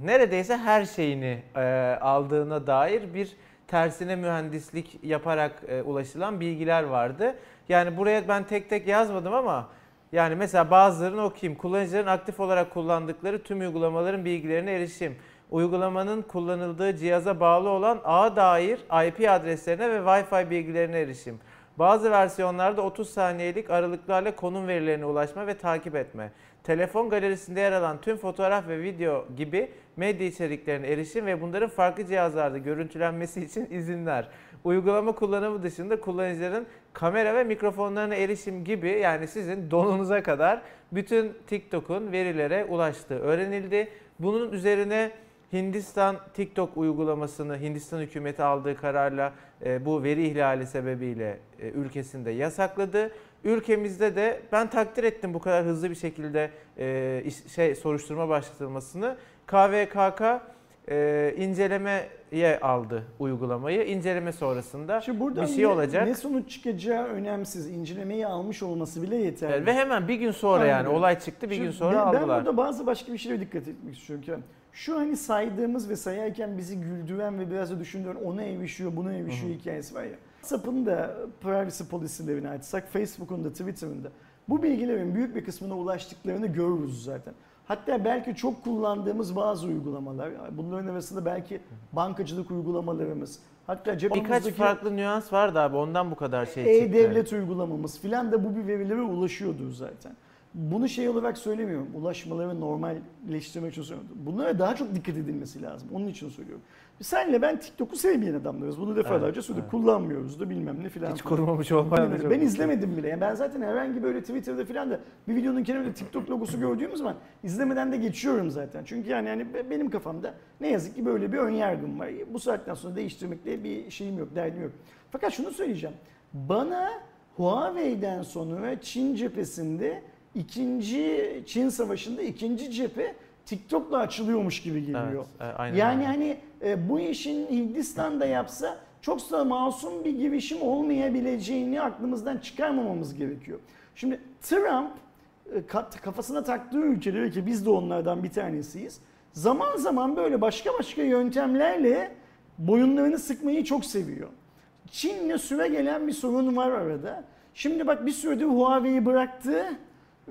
[SPEAKER 1] neredeyse her şeyini e, aldığına dair bir tersine mühendislik yaparak e, ulaşılan bilgiler vardı. Yani buraya ben tek tek yazmadım ama yani mesela bazılarını okuyayım. Kullanıcıların aktif olarak kullandıkları tüm uygulamaların bilgilerine erişim. Uygulamanın kullanıldığı cihaza bağlı olan ağa dair IP adreslerine ve Wi-Fi bilgilerine erişim. Bazı versiyonlarda 30 saniyelik aralıklarla konum verilerine ulaşma ve takip etme. Telefon galerisinde yer alan tüm fotoğraf ve video gibi medya içeriklerine erişim ve bunların farklı cihazlarda görüntülenmesi için <laughs> izinler. Uygulama kullanımı dışında kullanıcıların kamera ve mikrofonlarına erişim gibi yani sizin donunuza kadar bütün TikTok'un verilere ulaştığı öğrenildi. Bunun üzerine Hindistan TikTok uygulamasını Hindistan hükümeti aldığı kararla e, bu veri ihlali sebebiyle e, ülkesinde yasakladı. Ülkemizde de ben takdir ettim bu kadar hızlı bir şekilde e, şey soruşturma başlatılmasını. KVKK e, incelemeye aldı uygulamayı. İnceleme sonrasında
[SPEAKER 2] Şimdi
[SPEAKER 1] bir şey
[SPEAKER 2] ne,
[SPEAKER 1] olacak.
[SPEAKER 2] ne sonuç çıkacağı önemsiz. İncelemeyi almış olması bile yeterli.
[SPEAKER 1] Evet, ve hemen bir gün sonra yani
[SPEAKER 2] Aynen.
[SPEAKER 1] olay çıktı bir
[SPEAKER 2] Şimdi
[SPEAKER 1] gün sonra
[SPEAKER 2] ben, ben
[SPEAKER 1] aldılar.
[SPEAKER 2] burada bazı başka bir şeye dikkat etmek istiyorum. Şu hani saydığımız ve sayarken bizi güldüren ve biraz da düşündüren ona evişiyor, buna evişiyor hikayesi var ya. WhatsApp'ın da privacy policy'lerini açsak, Facebook'un da Twitter'ın da bu bilgilerin büyük bir kısmına ulaştıklarını görürüz zaten. Hatta belki çok kullandığımız bazı uygulamalar, bunların arasında belki bankacılık uygulamalarımız, hatta
[SPEAKER 1] Birkaç
[SPEAKER 2] cebimizdeki
[SPEAKER 1] farklı nüans vardı abi ondan bu kadar şey çıktı.
[SPEAKER 2] e-devlet uygulamamız filan da bu bir verilere ulaşıyordu zaten. Bunu şey olarak söylemiyorum. Ulaşmaları normalleştirmek için söylüyorum. Bunlara daha çok dikkat edilmesi lazım. Onun için söylüyorum. Senle ben TikTok'u sevmeyen adamlarız. Bunu defalarca
[SPEAKER 1] Evet,
[SPEAKER 2] söyledik.
[SPEAKER 1] evet.
[SPEAKER 2] Kullanmıyoruz da bilmem ne filan.
[SPEAKER 1] Hiç
[SPEAKER 2] filan.
[SPEAKER 1] kurmamış olmayan
[SPEAKER 2] Ben
[SPEAKER 1] iyi.
[SPEAKER 2] izlemedim bile. Yani ben zaten herhangi böyle Twitter'da falan da bir videonun kenarında TikTok logosu gördüğüm zaman izlemeden de geçiyorum zaten. Çünkü yani, yani be- benim kafamda ne yazık ki böyle bir ön yargım var. Bu saatten sonra değiştirmekle bir şeyim yok, derdim yok. Fakat şunu söyleyeceğim. Bana Huawei'den sonra Çin cephesinde ikinci Çin savaşında ikinci cephe TikTok'la açılıyormuş gibi geliyor.
[SPEAKER 1] Evet, e, aynen
[SPEAKER 2] Yani
[SPEAKER 1] öyle.
[SPEAKER 2] hani e, bu işin Hindistan'da yapsa çok da masum bir girişim olmayabileceğini aklımızdan çıkarmamamız gerekiyor. Şimdi Trump e, ka- kafasına taktığı ülkeleri ki biz de onlardan bir tanesiyiz. Zaman zaman böyle başka başka yöntemlerle boyunlarını sıkmayı çok seviyor. Çin'le süre gelen bir sorun var arada. Şimdi bak bir süredir Huawei'yi bıraktı.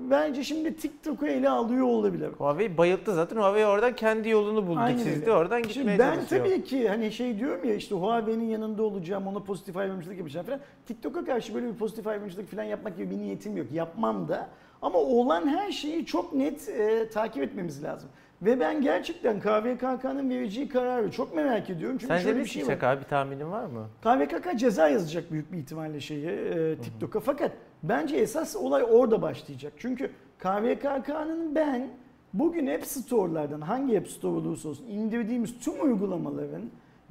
[SPEAKER 2] Bence şimdi TikTok'u ele alıyor olabilir.
[SPEAKER 1] Huawei bayılttı zaten. Huawei oradan kendi yolunu buldu,
[SPEAKER 2] Aynen
[SPEAKER 1] çizdi.
[SPEAKER 2] öyle.
[SPEAKER 1] Oradan gitmeye
[SPEAKER 2] Şimdi ben
[SPEAKER 1] çalışıyor.
[SPEAKER 2] tabii ki hani şey diyorum ya işte Huawei'nin yanında olacağım, ona pozitif ayrımcılık yapacağım falan. TikTok'a karşı böyle bir pozitif ayrımcılık falan yapmak gibi bir niyetim yok. Yapmam da. Ama olan her şeyi çok net e, takip etmemiz lazım. Ve ben gerçekten KVKK'nın vereceği kararı çok merak ediyorum. Çünkü
[SPEAKER 1] Sence
[SPEAKER 2] şöyle bir şey var.
[SPEAKER 1] abi bir tahminin var mı?
[SPEAKER 2] KVKK ceza yazacak büyük bir ihtimalle şeye e, TikTok'a. Fakat bence esas olay orada başlayacak. Çünkü KVKK'nın ben bugün App Store'lardan hangi App Store olursa olsun indirdiğimiz tüm uygulamaların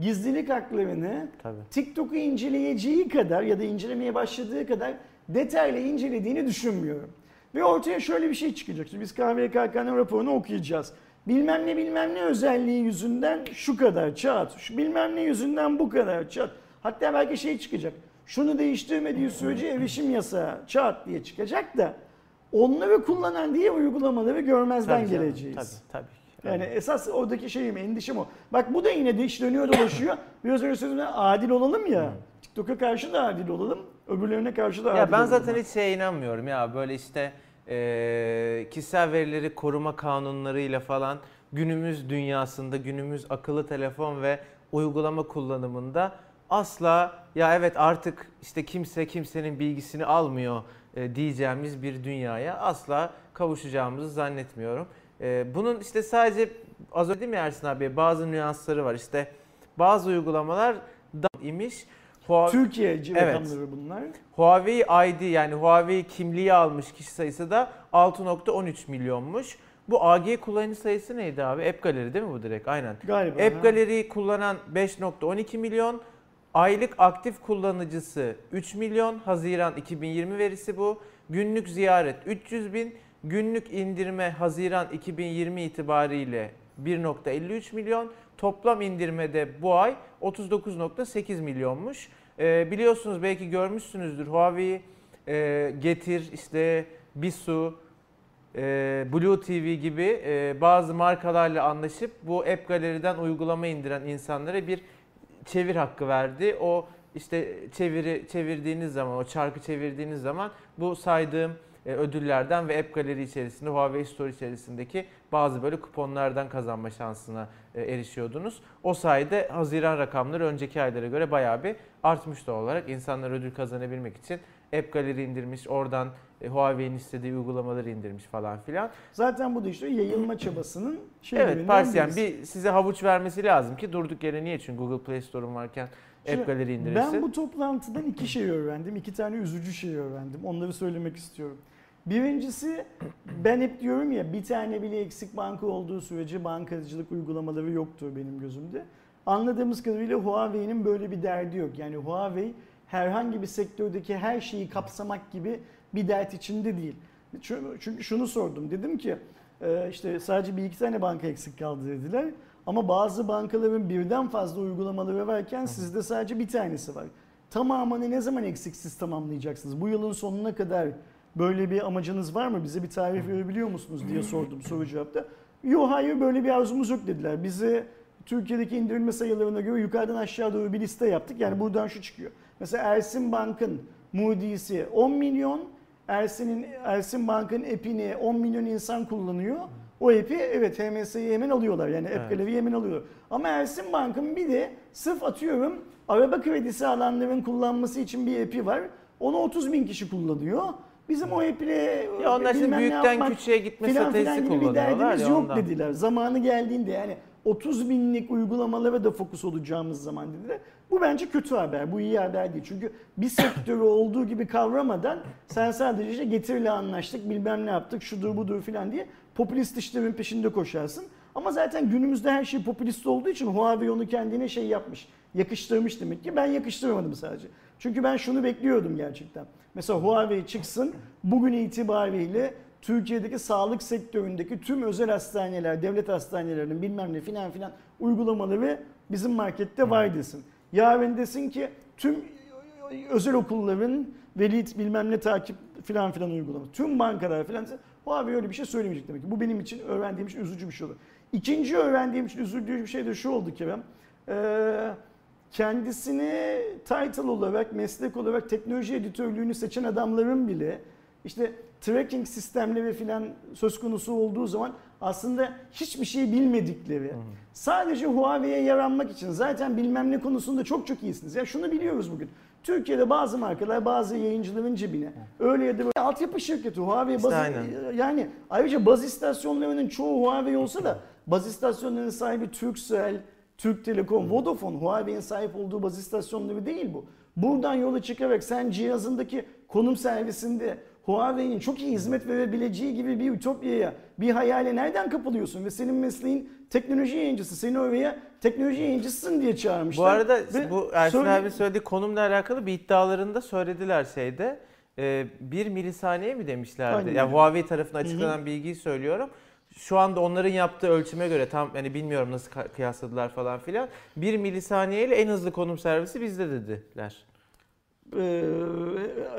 [SPEAKER 2] gizlilik haklarını
[SPEAKER 1] Tabii.
[SPEAKER 2] TikTok'u inceleyeceği kadar ya da incelemeye başladığı kadar detaylı incelediğini düşünmüyorum. Ve ortaya şöyle bir şey çıkacak. Şimdi biz KVKK'nın raporunu okuyacağız. Bilmem ne bilmem ne özelliği yüzünden şu kadar çat, şu bilmem ne yüzünden bu kadar çat. Hatta belki şey çıkacak. Şunu değiştirmediği sürece erişim yasağı çat diye çıkacak da onları kullanan diye uygulamaları görmezden
[SPEAKER 1] Tabii canım,
[SPEAKER 2] geleceğiz.
[SPEAKER 1] Tabii tabii.
[SPEAKER 2] Yani esas oradaki şeyim, endişem o. Bak bu da yine de iş dönüyor dolaşıyor. Biraz önce sözümden adil olalım ya. TikTok'a karşı da adil olalım. Öbürlerine karşı da adil
[SPEAKER 1] Ya ben
[SPEAKER 2] olalım.
[SPEAKER 1] zaten hiç şeye inanmıyorum ya böyle işte eee, kişisel verileri koruma kanunlarıyla falan günümüz dünyasında günümüz akıllı telefon ve uygulama kullanımında asla ya evet artık işte kimse kimsenin bilgisini almıyor e, diyeceğimiz bir dünyaya asla kavuşacağımızı zannetmiyorum. E, bunun işte sadece az önce dedim ya Ersin abi bazı nüansları var işte bazı uygulamalar da imiş. Huawei-
[SPEAKER 2] Türkiye
[SPEAKER 1] Evet.
[SPEAKER 2] rakamları bunlar.
[SPEAKER 1] Huawei ID yani Huawei kimliği almış kişi sayısı da 6.13 milyonmuş. Bu AG kullanıcı sayısı neydi abi? App Gallery değil mi bu direkt? Aynen.
[SPEAKER 2] Galiba.
[SPEAKER 1] App. Gallery'yi kullanan 5.12 milyon. Aylık aktif kullanıcısı 3 milyon. Haziran 2020 verisi bu. Günlük ziyaret 300 bin. Günlük indirme Haziran 2020 itibariyle 1.53 milyon. Toplam indirmede bu ay 39.8 milyonmuş. Ee, biliyorsunuz belki görmüşsünüzdür Huawei e, Getir, işte Bisu, e, Blue TV gibi e, bazı markalarla anlaşıp bu App Gallery'den uygulama indiren insanlara bir çevir hakkı verdi. O işte çeviri çevirdiğiniz zaman, o çarkı çevirdiğiniz zaman bu saydığım e, ödüllerden ve App Gallery içerisinde, Huawei Store içerisindeki bazı böyle kuponlardan kazanma şansına e, erişiyordunuz. O sayede Haziran rakamları önceki aylara göre bayağı bir artmış doğal olarak. İnsanlar ödül kazanabilmek için App Gallery indirmiş, oradan e, Huawei'nin istediği uygulamaları indirmiş falan filan.
[SPEAKER 2] Zaten bu da işte yayılma çabasının şeylerinden
[SPEAKER 1] Evet Parsiyen bir size havuç vermesi lazım ki durduk yere niye? Çünkü Google Play Store'un varken
[SPEAKER 2] Şimdi
[SPEAKER 1] App Gallery indirirsin.
[SPEAKER 2] Ben bu toplantıdan iki şey öğrendim. iki tane üzücü şey öğrendim. Onları söylemek istiyorum. Birincisi ben hep diyorum ya bir tane bile eksik banka olduğu sürece bankacılık uygulamaları yoktur benim gözümde. Anladığımız kadarıyla Huawei'nin böyle bir derdi yok. Yani Huawei herhangi bir sektördeki her şeyi kapsamak gibi bir dert içinde değil. Çünkü şunu sordum. Dedim ki e, işte sadece bir iki tane banka eksik kaldı dediler. Ama bazı bankaların birden fazla uygulamaları varken sizde sadece bir tanesi var. Tamamını ne zaman eksiksiz tamamlayacaksınız? Bu yılın sonuna kadar böyle bir amacınız var mı? Bize bir tarih verebiliyor musunuz diye sordum soru cevapta. Yok hayır böyle bir arzumuz yok dediler. Bize Türkiye'deki indirilme sayılarına göre yukarıdan aşağı doğru bir liste yaptık. Yani buradan şu çıkıyor. Mesela Ersin Bank'ın Moody'si 10 milyon, Ersin'in Ersin Bank'ın app'ini 10 milyon insan kullanıyor. O app'i evet HMS'yi hemen alıyorlar. Yani app
[SPEAKER 1] Evet.
[SPEAKER 2] Hemen alıyorlar. Ama Ersin Bank'ın bir de sırf atıyorum araba kredisi alanların kullanması için bir app'i var. Onu 30 bin kişi kullanıyor. Bizim o app ile
[SPEAKER 1] Ya onlar şimdi büyükten
[SPEAKER 2] yapmak
[SPEAKER 1] küçüğe gitme stratejisi
[SPEAKER 2] gibi bir
[SPEAKER 1] kullanıyorlar
[SPEAKER 2] derdimiz
[SPEAKER 1] ya
[SPEAKER 2] yok
[SPEAKER 1] ondan.
[SPEAKER 2] dediler. Zamanı geldiğinde yani 30 binlik uygulamalara da fokus olacağımız zaman dediler. Bu bence kötü haber. Bu iyi haber değil. Çünkü bir sektörü olduğu gibi kavramadan sen sadece işte getiriyle anlaştık bilmem ne yaptık şudur budur filan diye popülist işlerin peşinde koşarsın. Ama zaten günümüzde her şey popülist olduğu için Huawei onu kendine şey yapmış. Yakıştırmış demek ki. Ben yakıştırmadım sadece. Çünkü ben şunu bekliyordum gerçekten. Mesela Huawei çıksın bugün itibariyle Türkiye'deki sağlık sektöründeki tüm özel hastaneler, devlet hastanelerinin bilmem ne filan filan uygulamaları bizim markette var desin. Yarın desin ki tüm özel okulların veli bilmem ne takip filan filan uygulama. Tüm bankalar filan Huawei öyle bir şey söylemeyecek demek ki. Bu benim için öğrendiğim için üzücü bir şey oldu. İkinci öğrendiğim için üzüldüğüm bir şey de şu oldu Kerem. Ee, kendisini title olarak, meslek olarak teknoloji editörlüğünü seçen adamların bile işte tracking sistemleri filan söz konusu olduğu zaman aslında hiçbir şey bilmedikleri, sadece Huawei'ye yaranmak için zaten bilmem ne konusunda çok çok iyisiniz. Ya şunu biliyoruz bugün. Türkiye'de bazı markalar bazı yayıncıların cebine öyle ya da böyle altyapı şirketi Huawei
[SPEAKER 1] İşte
[SPEAKER 2] bazı,
[SPEAKER 1] aynen.
[SPEAKER 2] yani ayrıca baz istasyonlarının çoğu Huawei olsa da baz istasyonlarının sahibi Turkcell, Türk Telekom, Vodafone, Huawei'nin sahip olduğu baz istasyonları değil bu. Buradan yola çıkarak sen cihazındaki konum servisinde Huawei'nin çok iyi hizmet verebileceği gibi bir ütopyaya, bir hayale nereden kapılıyorsun? Ve senin mesleğin teknoloji yayıncısı. Seni oraya teknoloji yayıncısısın diye çağırmışlar.
[SPEAKER 1] Bu arada
[SPEAKER 2] Ve
[SPEAKER 1] bu Ersin
[SPEAKER 2] söyle-
[SPEAKER 1] abi söylediği konumla alakalı bir iddialarında söylediler şeyde. Ee, 1 milisaniye mi demişlerdi?
[SPEAKER 2] Aynen
[SPEAKER 1] Yani. Huawei tarafından açıklanan bilgiyi söylüyorum. Şu anda onların yaptığı ölçüme göre tam hani bilmiyorum nasıl kıyasladılar falan filan. 1 milisaniye ile en hızlı konum servisi bizde dediler.
[SPEAKER 2] Ee,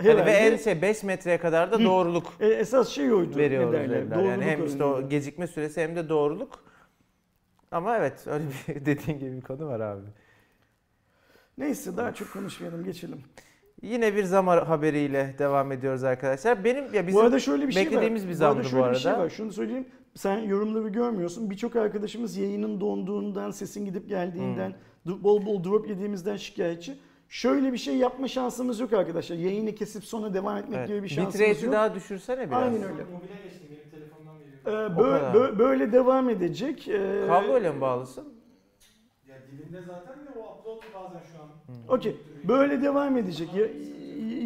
[SPEAKER 1] Yani ve en şey 5 metreye kadar da doğruluk
[SPEAKER 2] E, esas şey oydu.
[SPEAKER 1] veriyoruz dediler. Yani
[SPEAKER 2] doğruluk
[SPEAKER 1] hem işte o gecikme süresi hem de doğruluk. Ama evet öyle bir <laughs> dediğin gibi bir konu var abi.
[SPEAKER 2] Neyse daha çok konuşmayalım geçelim.
[SPEAKER 1] Yine bir zam haberiyle devam ediyoruz arkadaşlar. Benim ya bizim
[SPEAKER 2] bu arada şöyle bir şey var.
[SPEAKER 1] beklediğimiz bir
[SPEAKER 2] Bu
[SPEAKER 1] zamdı
[SPEAKER 2] arada
[SPEAKER 1] bu
[SPEAKER 2] şöyle bir
[SPEAKER 1] arada.
[SPEAKER 2] şey var. Şunu söyleyeyim. Sen yorumları görmüyorsun. Birçok arkadaşımız yayının donduğundan, sesin gidip geldiğinden,
[SPEAKER 1] Hmm.
[SPEAKER 2] bol bol drop yediğimizden şikayetçi. Şöyle bir şey yapma şansımız yok arkadaşlar. Yayını kesip sonra devam etmek
[SPEAKER 1] Evet.
[SPEAKER 2] gibi bir şansımız
[SPEAKER 1] Bitrate'i
[SPEAKER 2] yok.
[SPEAKER 1] daha düşürsene biraz.
[SPEAKER 2] Aynen öyle. Ee,
[SPEAKER 3] veriyorum.
[SPEAKER 1] O
[SPEAKER 2] bö-
[SPEAKER 1] kadar.
[SPEAKER 2] bö- böyle devam edecek. Ee,
[SPEAKER 1] Kabloyla mı bağlısın?
[SPEAKER 3] Ya dilimde zaten de o upload bazen şu an.
[SPEAKER 2] Okey. Böyle devam edecek. Ya-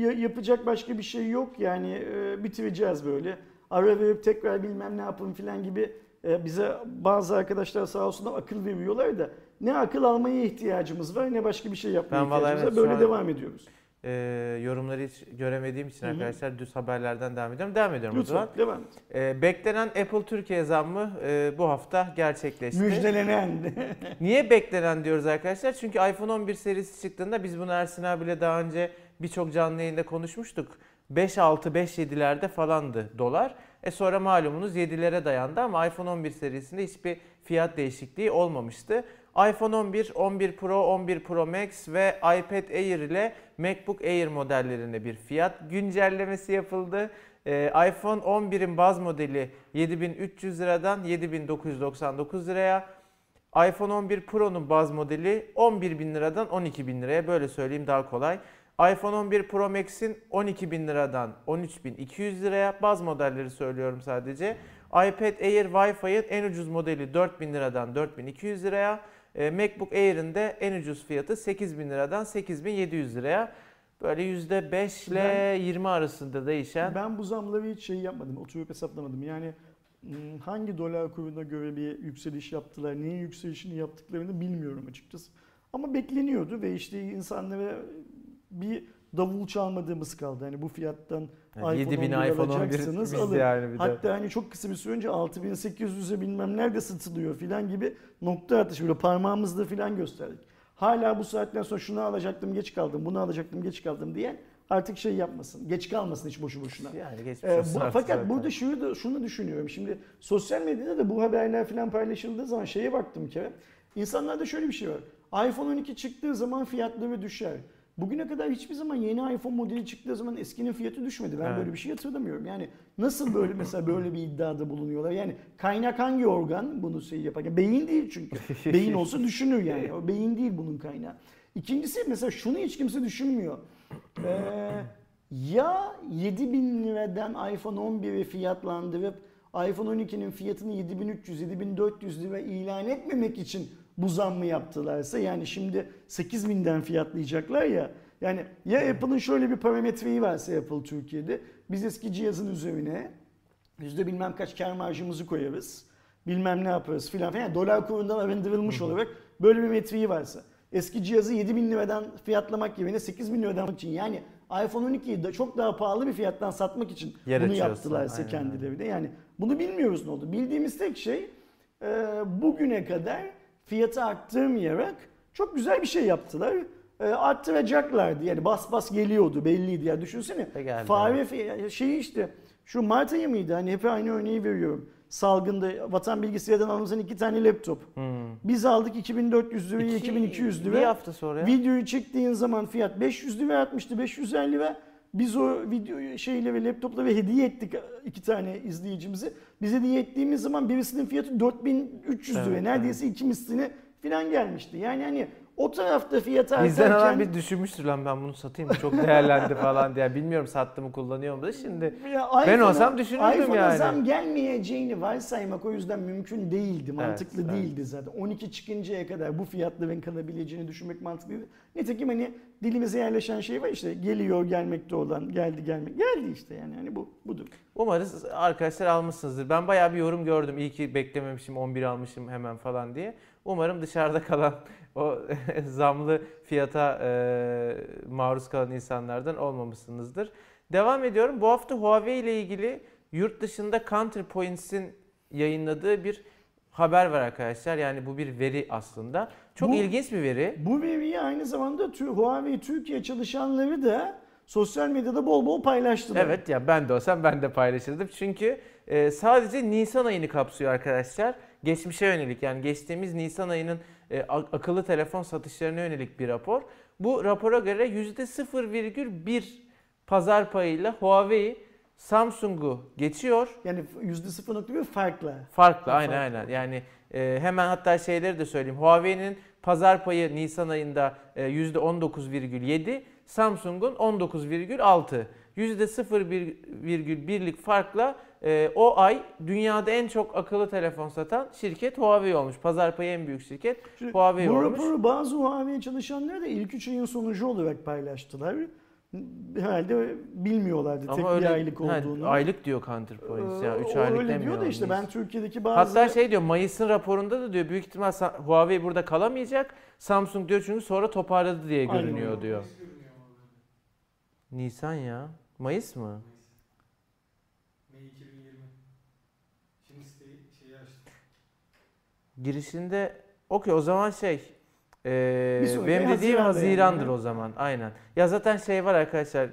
[SPEAKER 2] ya- yapacak başka bir şey yok. Yani e, bitireceğiz böyle. Ara verip tekrar bilmem ne yapın filan gibi e, bize bazı arkadaşlar sağ olsunlar akıl veriyorlar da ne akıl almaya ihtiyacımız var ne başka bir şey yapmaya
[SPEAKER 1] Ben
[SPEAKER 2] ihtiyacımız var. Böyle devam ediyoruz.
[SPEAKER 1] Ee, yorumları hiç göremediğim için
[SPEAKER 2] Hı hı.
[SPEAKER 1] arkadaşlar düz haberlerden devam ediyorum. Devam ediyorum o
[SPEAKER 2] Lütfen
[SPEAKER 1] zaman.
[SPEAKER 2] devam et.
[SPEAKER 1] Ee, beklenen Apple Türkiye zammı e, bu hafta gerçekleşti.
[SPEAKER 2] Müjdelenen. <laughs>
[SPEAKER 1] Niye beklenen diyoruz arkadaşlar? Çünkü iPhone 11 serisi çıktığında biz bunu Ersin abiyle daha önce birçok canlı yayında konuşmuştuk. 5.6 5.7'lerde falandı dolar. E sonra malumunuz 7'lere dayandı ama iPhone 11 serisinde hiçbir fiyat değişikliği olmamıştı. iPhone 11, 11 Pro, 11 Pro Max ve iPad Air ile MacBook Air modellerine bir fiyat güncellemesi yapıldı. Ee, iPhone 11'in baz modeli 7300 liradan 7999 liraya, iPhone 11 Pro'nun baz modeli 11 bin liradan 12 bin liraya böyle söyleyeyim daha kolay. iPhone 11 Pro Max'in 12 bin liradan 13 bin 200 liraya baz modelleri söylüyorum sadece. iPad Air Wi-Fi'nin en ucuz modeli 4 bin liradan 4 bin 200 liraya. E, MacBook Air'in de en ucuz fiyatı 8 bin liradan 8 bin 700 liraya. Böyle %5 ile
[SPEAKER 2] Ben-
[SPEAKER 1] 20 arasında değişen.
[SPEAKER 2] Ben bu zamları hiç şey yapmadım. Oturup hesaplamadım. Yani hmm, hangi dolar kuruna göre bir yükseliş yaptılar, neyin yükselişini yaptıklarını bilmiyorum açıkçası. Ama bekleniyordu ve işte insanlara bir davul çalmadığımız kaldı. Hani bu fiyattan
[SPEAKER 1] Yani
[SPEAKER 2] iPhone
[SPEAKER 1] 7000
[SPEAKER 2] 11
[SPEAKER 1] iPhone 11
[SPEAKER 2] alacaksınız, alın.
[SPEAKER 1] yani bir de.
[SPEAKER 2] Hatta hani çok kısa bir süre önce 6800'e bilmem nerede satılıyor filan gibi nokta atışı böyle parmağımızla filan gösterdik. Hala bu saatten sonra şunu alacaktım geç kaldım, bunu alacaktım geç kaldım diye artık şey yapmasın. Geç kalmasın hiç boşu boşuna.
[SPEAKER 1] Yani geçmiş
[SPEAKER 2] Ee, bu- fakat
[SPEAKER 1] zaten.
[SPEAKER 2] burada şunu da şunu düşünüyorum. Şimdi sosyal medyada da bu haberler falan paylaşıldığı zaman şeye baktım ki insanlarda şöyle bir şey var. iPhone 12 çıktığı zaman fiyatları düşer. Bugüne kadar hiçbir zaman yeni iPhone modeli çıktığı zaman eskinin fiyatı düşmedi. Ben
[SPEAKER 1] Evet.
[SPEAKER 2] böyle bir şey hatırlamıyorum. Yani nasıl böyle <laughs> mesela böyle bir iddiada bulunuyorlar? Yani kaynak hangi organ bunu şey yaparken? Beyin değil çünkü. <laughs> Beyin olsa düşünür yani. O beyin değil bunun kaynağı. İkincisi mesela şunu hiç kimse düşünmüyor. Ee, ya 7000 liradan iPhone 11'i fiyatlandırıp iPhone 12'nin fiyatını 7300 7400 lira ilan etmemek için bu zammı yaptılarsa yani şimdi 8000'den fiyatlayacaklar ya yani ya Apple'ın şöyle bir parametreyi verse Apple Türkiye'de biz eski cihazın üzerine yüzde bilmem kaç kar marjımızı koyarız bilmem ne yaparız filan Yani dolar kurundan arındırılmış olarak böyle bir metreyi varsa eski cihazı 7000 liradan fiyatlamak yerine 8000 liradan için yani iPhone 12'yi de çok daha pahalı bir fiyattan satmak için
[SPEAKER 1] Yer
[SPEAKER 2] bunu yaptılarsa kendileri de yani bunu bilmiyoruz ne oldu. Bildiğimiz tek şey e, bugüne kadar fiyatı arttırmayarak çok güzel bir şey yaptılar. E, arttıracaklardı yani bas bas geliyordu belliydi ya düşünsene.
[SPEAKER 1] Geldi,
[SPEAKER 2] Fare fi- şeyi işte şu Mart ayı mıydı hani hep aynı örneği veriyorum. Salgında vatan bilgisayardan alınan iki tane laptop.
[SPEAKER 1] Hmm.
[SPEAKER 2] Biz aldık 2400 liraya
[SPEAKER 1] İki-
[SPEAKER 2] 2200
[SPEAKER 1] Bir
[SPEAKER 2] lira.
[SPEAKER 1] hafta sonra ya.
[SPEAKER 2] Videoyu çektiğin zaman fiyat 500 lira artmıştı 550 lira. Biz o video şeyle ve laptopla ve hediye ettik iki tane izleyicimizi. Biz hediye ettiğimiz zaman birisinin fiyatı 4300 lira.
[SPEAKER 1] Evet,
[SPEAKER 2] Neredeyse iki mislini falan gelmişti. Yani hani o tarafta fiyat
[SPEAKER 1] Bizden alan
[SPEAKER 2] artarken
[SPEAKER 1] bir düşünmüştür lan ben bunu satayım? Çok değerlendi <laughs> falan diye. Bilmiyorum sattı mı kullanıyor mu da şimdi.
[SPEAKER 2] Ya
[SPEAKER 1] Ben olsam düşünürdüm
[SPEAKER 2] iPhone'a
[SPEAKER 1] yani.
[SPEAKER 2] zam gelmeyeceğini varsaymak o yüzden mümkün değildi. Mantıklı
[SPEAKER 1] evet.
[SPEAKER 2] değildi zaten. 12 çıkıncaya kadar bu fiyatların kalabileceğini düşünmek mantıklıydı. Nitekim hani dilimize yerleşen şey var işte geliyor gelmekte olan geldi gelmek geldi işte yani hani bu budur.
[SPEAKER 1] Umarız arkadaşlar almışsınızdır. Ben bayağı bir yorum gördüm. İyi ki beklememişim 11 almışım hemen falan diye. Umarım dışarıda kalan o <laughs> zamlı fiyata e, maruz kalan insanlardan olmamışsınızdır. Devam ediyorum. Bu hafta Huawei ile ilgili yurt dışında Counterpoints'in yayınladığı bir haber var arkadaşlar. Yani bu bir veri aslında. Çok
[SPEAKER 2] Bu-
[SPEAKER 1] ilginç bir veri.
[SPEAKER 2] Bu veriyi aynı zamanda Huawei Türkiye çalışanları da sosyal medyada bol bol paylaştılar.
[SPEAKER 1] Evet ya ben de olsam ben de paylaşırdım. Çünkü e, sadece Nisan ayını kapsıyor arkadaşlar. Geçmişe yönelik yani geçtiğimiz Nisan ayının e, akıllı telefon satışlarına yönelik bir rapor. Bu rapora göre %0,1 pazar payıyla Huawei Samsung'u geçiyor.
[SPEAKER 2] Yani %0.1 farkla.
[SPEAKER 1] Farklı
[SPEAKER 2] Ha,
[SPEAKER 1] aynen
[SPEAKER 2] farklı.
[SPEAKER 1] aynen. Yani e, hemen hatta şeyleri de söyleyeyim. Huawei'nin pazar payı Nisan ayında e, %19,7, Samsung'un 19,6. %0,1'lik farkla e, o ay dünyada en çok akıllı telefon satan şirket Huawei olmuş. Pazar payı en büyük şirket
[SPEAKER 2] Şimdi
[SPEAKER 1] Huawei
[SPEAKER 2] bu
[SPEAKER 1] olmuş.
[SPEAKER 2] raporu bazı Huawei çalışanları da ilk 3 ayın sonucu olarak paylaştılar. Herhalde bilmiyorlardı tek bir aylık olduğunu.
[SPEAKER 1] aylık diyor Counterpoints ya. 3
[SPEAKER 2] Ee, o
[SPEAKER 1] aylık
[SPEAKER 2] öyle
[SPEAKER 1] demiyor.
[SPEAKER 2] diyor da işte ben Türkiye'deki bazı...
[SPEAKER 1] Hatta şey diyor Mayıs'ın raporunda da diyor büyük ihtimal Huawei burada kalamayacak. Samsung diyor çünkü sonra toparladı diye
[SPEAKER 2] Aynen.
[SPEAKER 1] görünüyor diyor.
[SPEAKER 3] Ama böyle.
[SPEAKER 1] Nisan ya. Mayıs mı?
[SPEAKER 3] Mayıs. May 2020. Şimdi siteyi şeyi açtım.
[SPEAKER 1] Girişinde okey o zaman şey ee,
[SPEAKER 2] sonraki
[SPEAKER 1] benim dediğim
[SPEAKER 2] Haziran'da yani,
[SPEAKER 1] Haziran'dır
[SPEAKER 2] mi?
[SPEAKER 1] o zaman aynen. Ya zaten şey var arkadaşlar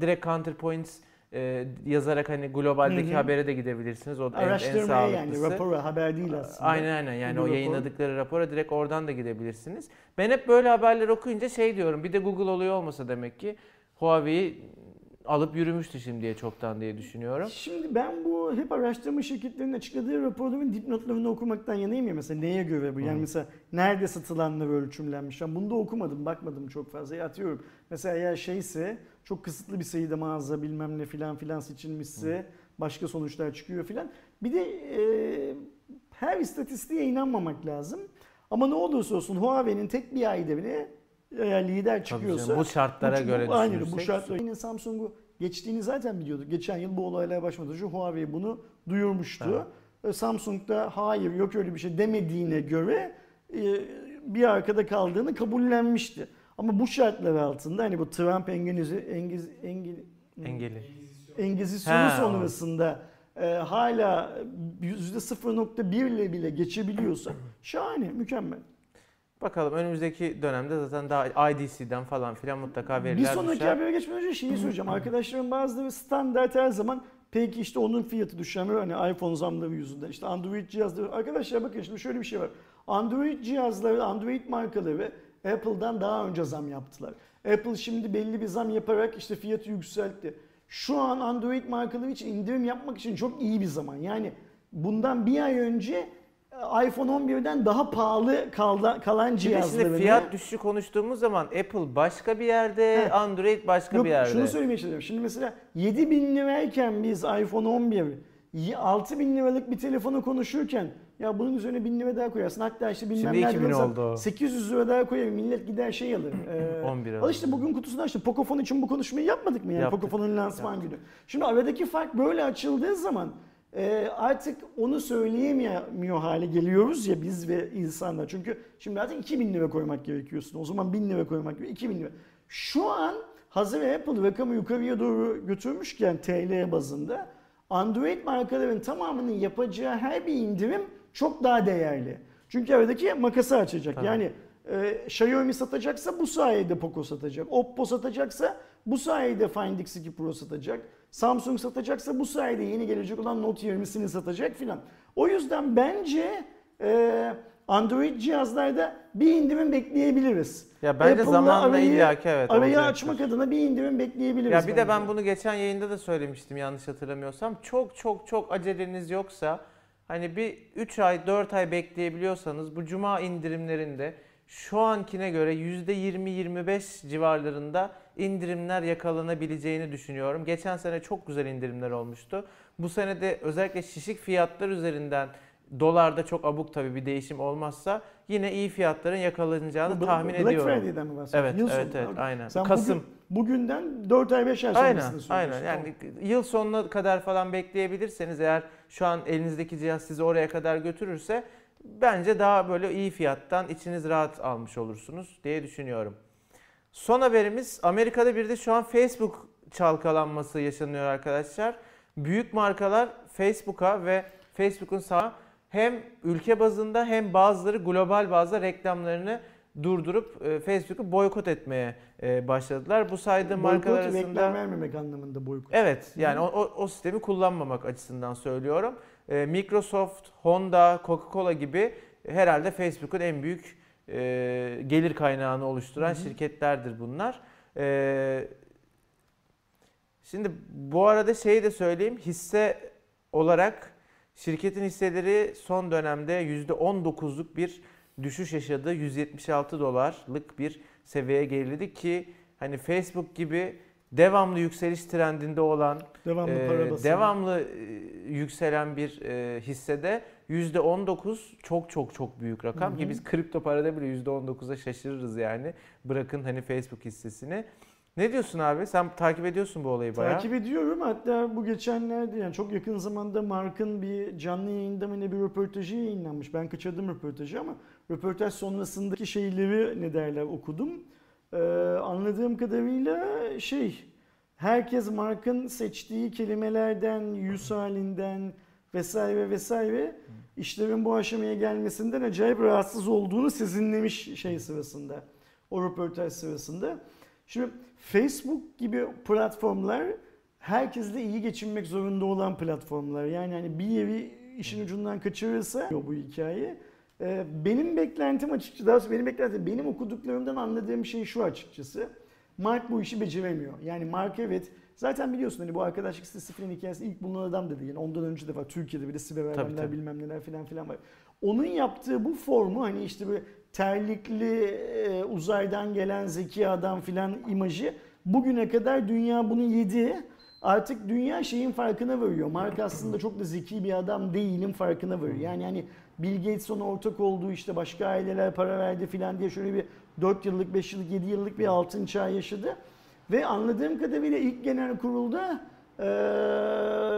[SPEAKER 1] direkt Counterpoints e, yazarak hani globaldeki
[SPEAKER 2] Hı hı.
[SPEAKER 1] habere de gidebilirsiniz. O en, en
[SPEAKER 2] Araştırmaya yani
[SPEAKER 1] sağlıklısı.
[SPEAKER 2] rapora haber değil aslında.
[SPEAKER 1] Aynen aynen yani
[SPEAKER 2] Bir
[SPEAKER 1] o
[SPEAKER 2] rapor.
[SPEAKER 1] yayınladıkları rapora direkt oradan da gidebilirsiniz. Ben hep böyle haberler okuyunca şey diyorum bir de Google oluyor olmasa demek ki Huawei alıp yürümüştü şimdiye çoktan diye düşünüyorum.
[SPEAKER 2] Şimdi ben bu hep araştırma şirketlerinin açıkladığı raporların dipnotlarını okumaktan yanayım ya mesela neye göre bu? Yani mesela nerede satılanlar ölçümlenmiş? Ben bunu da okumadım, bakmadım çok fazla. Ya atıyorum mesela ya şeyse çok kısıtlı bir sayıda mağaza bilmem ne filan filan seçilmişse başka sonuçlar çıkıyor filan. Bir de e, her istatistiğe inanmamak lazım. Ama ne olursa olsun Huawei'nin tek bir ayda bile eğer lider çıkıyorsa
[SPEAKER 1] canım, bu şartlara
[SPEAKER 2] bu-
[SPEAKER 1] göre
[SPEAKER 2] aynen, bu şartlara. Yine Samsung'u geçtiğini zaten biliyorduk. Geçen yıl bu olaylar başlamadan önce Huawei bunu duyurmuştu. E, Samsung da hayır yok öyle bir şey demediğine göre e, bir arkada kaldığını kabullenmişti. Ama bu şartlar altında hani bu Trump engenizi, engiz, engi,
[SPEAKER 1] Engeli.
[SPEAKER 2] engizisyonu
[SPEAKER 1] Ha,
[SPEAKER 2] sonrasında e, hala %0.1 ile bile geçebiliyorsa şahane, mükemmel.
[SPEAKER 1] Bakalım önümüzdeki dönemde zaten daha IDC'den falan filan mutlaka veriler
[SPEAKER 2] Bir sonraki
[SPEAKER 1] düşer.
[SPEAKER 2] habere geçmeden önce şeyi söyleyeceğim. Arkadaşlarım bazıları standart her zaman peki işte onun fiyatı düşemiyor hani iPhone zamları yüzünden işte Android cihazları. Arkadaşlar bakın şimdi şöyle bir şey var. Android cihazları, Android markaları Apple'dan daha önce zam yaptılar. Apple şimdi belli bir zam yaparak işte fiyatı yükseltti. Şu an Android markaları için indirim yapmak için çok iyi bir zaman. Yani bundan bir ay önce iPhone 11'den daha pahalı kalda- kalan cihazlarını...
[SPEAKER 1] şimdi fiyat düşüşü konuştuğumuz zaman Apple başka bir yerde,
[SPEAKER 2] Heh.
[SPEAKER 1] Android başka
[SPEAKER 2] Yok,
[SPEAKER 1] bir yerde.
[SPEAKER 2] şunu söylemeye çalışıyorum. Şimdi mesela 7000 lirayken biz iPhone 11 6000 liralık bir telefonu konuşurken ya bunun üzerine 1000 lira daha koyarsın. Hatta işte bilmem
[SPEAKER 1] Şimdi
[SPEAKER 2] nerede
[SPEAKER 1] 2000
[SPEAKER 2] alırsan
[SPEAKER 1] oldu.
[SPEAKER 2] 800 lira daha koyar. Millet gider şey alır. <clears throat> Ee,
[SPEAKER 1] 11
[SPEAKER 2] Al
[SPEAKER 1] alır.
[SPEAKER 2] işte bugün kutusunu açtım. Pocophone için bu konuşmayı yapmadık mı yani?
[SPEAKER 1] Yaptık.
[SPEAKER 2] Pocophone'un lansman günü. Şimdi aradaki fark böyle açıldığı zaman e, artık onu söyleyemiyor hale geliyoruz ya biz ve insanlar. Çünkü şimdi artık 2000 lira koymak gerekiyorsun. O zaman 1000 lira koymak gerekiyor. 2000 lira. Şu an hazır Apple rakamı yukarıya doğru götürmüşken TL bazında Android markaların tamamının yapacağı her bir indirim çok daha değerli. Çünkü aradaki makası açacak.
[SPEAKER 1] Tabii.
[SPEAKER 2] Yani e, Xiaomi satacaksa bu sayede Poco satacak. Oppo satacaksa bu sayede Find X2 Pro satacak. Samsung satacaksa bu sayede yeni gelecek olan Note 20'sini satacak filan. O yüzden bence e, Android cihazlarda bir indirim bekleyebiliriz.
[SPEAKER 1] Ya bence zamanla
[SPEAKER 2] arayı-
[SPEAKER 1] illaki evet
[SPEAKER 2] Arayı açmak adına bir indirim bekleyebiliriz.
[SPEAKER 1] Ya bir de
[SPEAKER 2] bence.
[SPEAKER 1] ben bunu geçen yayında da söylemiştim yanlış hatırlamıyorsam. Çok çok çok aceleniz yoksa hani bir 3 ay 4 ay bekleyebiliyorsanız bu cuma indirimlerinde şu ankine göre %20-25 civarlarında indirimler yakalanabileceğini düşünüyorum. Geçen sene çok güzel indirimler olmuştu. Bu sene de özellikle şişik fiyatlar üzerinden dolarda çok abuk tabii bir değişim olmazsa yine iyi fiyatların yakalanacağını
[SPEAKER 2] Bu
[SPEAKER 1] tahmin
[SPEAKER 2] Black
[SPEAKER 1] ediyorum.
[SPEAKER 2] Friday'den mi bahsediyorsun?
[SPEAKER 1] Evet,
[SPEAKER 2] Yıl
[SPEAKER 1] evet, evet, aynen.
[SPEAKER 2] Sen
[SPEAKER 1] Kasım.
[SPEAKER 2] Bugün, bugünden 4 ay 5 ay
[SPEAKER 1] Aynen,
[SPEAKER 2] sonrasını
[SPEAKER 1] aynen.
[SPEAKER 2] söylüyorsun.
[SPEAKER 1] Yani yıl sonuna kadar falan bekleyebilirseniz eğer şu an elinizdeki cihaz sizi oraya kadar götürürse bence daha böyle iyi fiyattan içiniz rahat almış olursunuz diye düşünüyorum. Son haberimiz Amerika'da bir de şu an Facebook çalkalanması yaşanıyor arkadaşlar. Büyük markalar Facebook'a ve Facebook'un sağ hem ülke bazında hem bazıları global bazda reklamlarını durdurup e, Facebook'u boykot etmeye e, başladılar. Bu saydığım markalar
[SPEAKER 2] Boykot
[SPEAKER 1] arasında
[SPEAKER 2] reklam vermemek anlamında boykot.
[SPEAKER 1] Evet yani o, o sistemi kullanmamak açısından söylüyorum. Ee, Microsoft, Honda, Coca-Cola gibi herhalde Facebook'un en büyük e, gelir kaynağını oluşturan şirketlerdir bunlar. Ee, şimdi bu arada şeyi de söyleyeyim hisse olarak şirketin hisseleri son dönemde %19'luk bir düşüş yaşadı. 176 dolarlık bir seviyeye geriledi ki hani Facebook gibi devamlı yükseliş trendinde olan
[SPEAKER 2] Devamlı basıyor.
[SPEAKER 1] devamlı e, yükselen bir e, hissede %19 çok çok çok büyük rakam
[SPEAKER 2] Hı hı.
[SPEAKER 1] ki biz kripto parada bile %19'a şaşırırız yani. Bırakın hani Facebook hissesini. Ne diyorsun abi? Sen takip ediyorsun bu olayı bayağı.
[SPEAKER 2] Takip ediyorum. Hatta bu geçenlerde yani çok yakın zamanda Mark'ın bir canlı yayında mı ne bir röportajı yayınlanmış. Ben kaçırdım röportajı ama röportaj sonrasındaki şeyleri ne derler okudum. Ee, anladığım kadarıyla şey herkes Mark'ın seçtiği kelimelerden, yüz halinden vesaire vesaire işlerin bu aşamaya gelmesinden acayip rahatsız olduğunu sezinlemiş şey sırasında. O röportaj sırasında. Şimdi Facebook gibi platformlar herkesle iyi geçinmek zorunda olan platformlar. Yani hani bir yeri işin ucundan kaçırırsa bu hikaye. Ee, Benim beklentim açıkçası, daha benim beklentim, benim okuduklarımdan anladığım şey şu açıkçası. Mark bu işi beceremiyor. Yani Mark evet, zaten biliyorsun hani bu arkadaşlık sitesi falan hikayesi ilk bulunan adam dedi. Yani ondan önce de var Türkiye'de bir de siber
[SPEAKER 1] tabii.
[SPEAKER 2] bilmem neler filan filan var. Onun yaptığı bu formu hani işte böyle terlikli e, uzaydan gelen zeki adam filan imajı bugüne kadar dünya bunu yedi. Artık dünya şeyin farkına varıyor. Mark aslında çok da zeki bir adam değilim farkına varıyor. Yani hani Bill Gates ona ortak olduğu işte başka aileler para verdi filan diye şöyle bir 4 yıllık, 5 yıllık, 7 yıllık bir altın çağ yaşadı. Ve anladığım kadarıyla ilk genel kurulda eee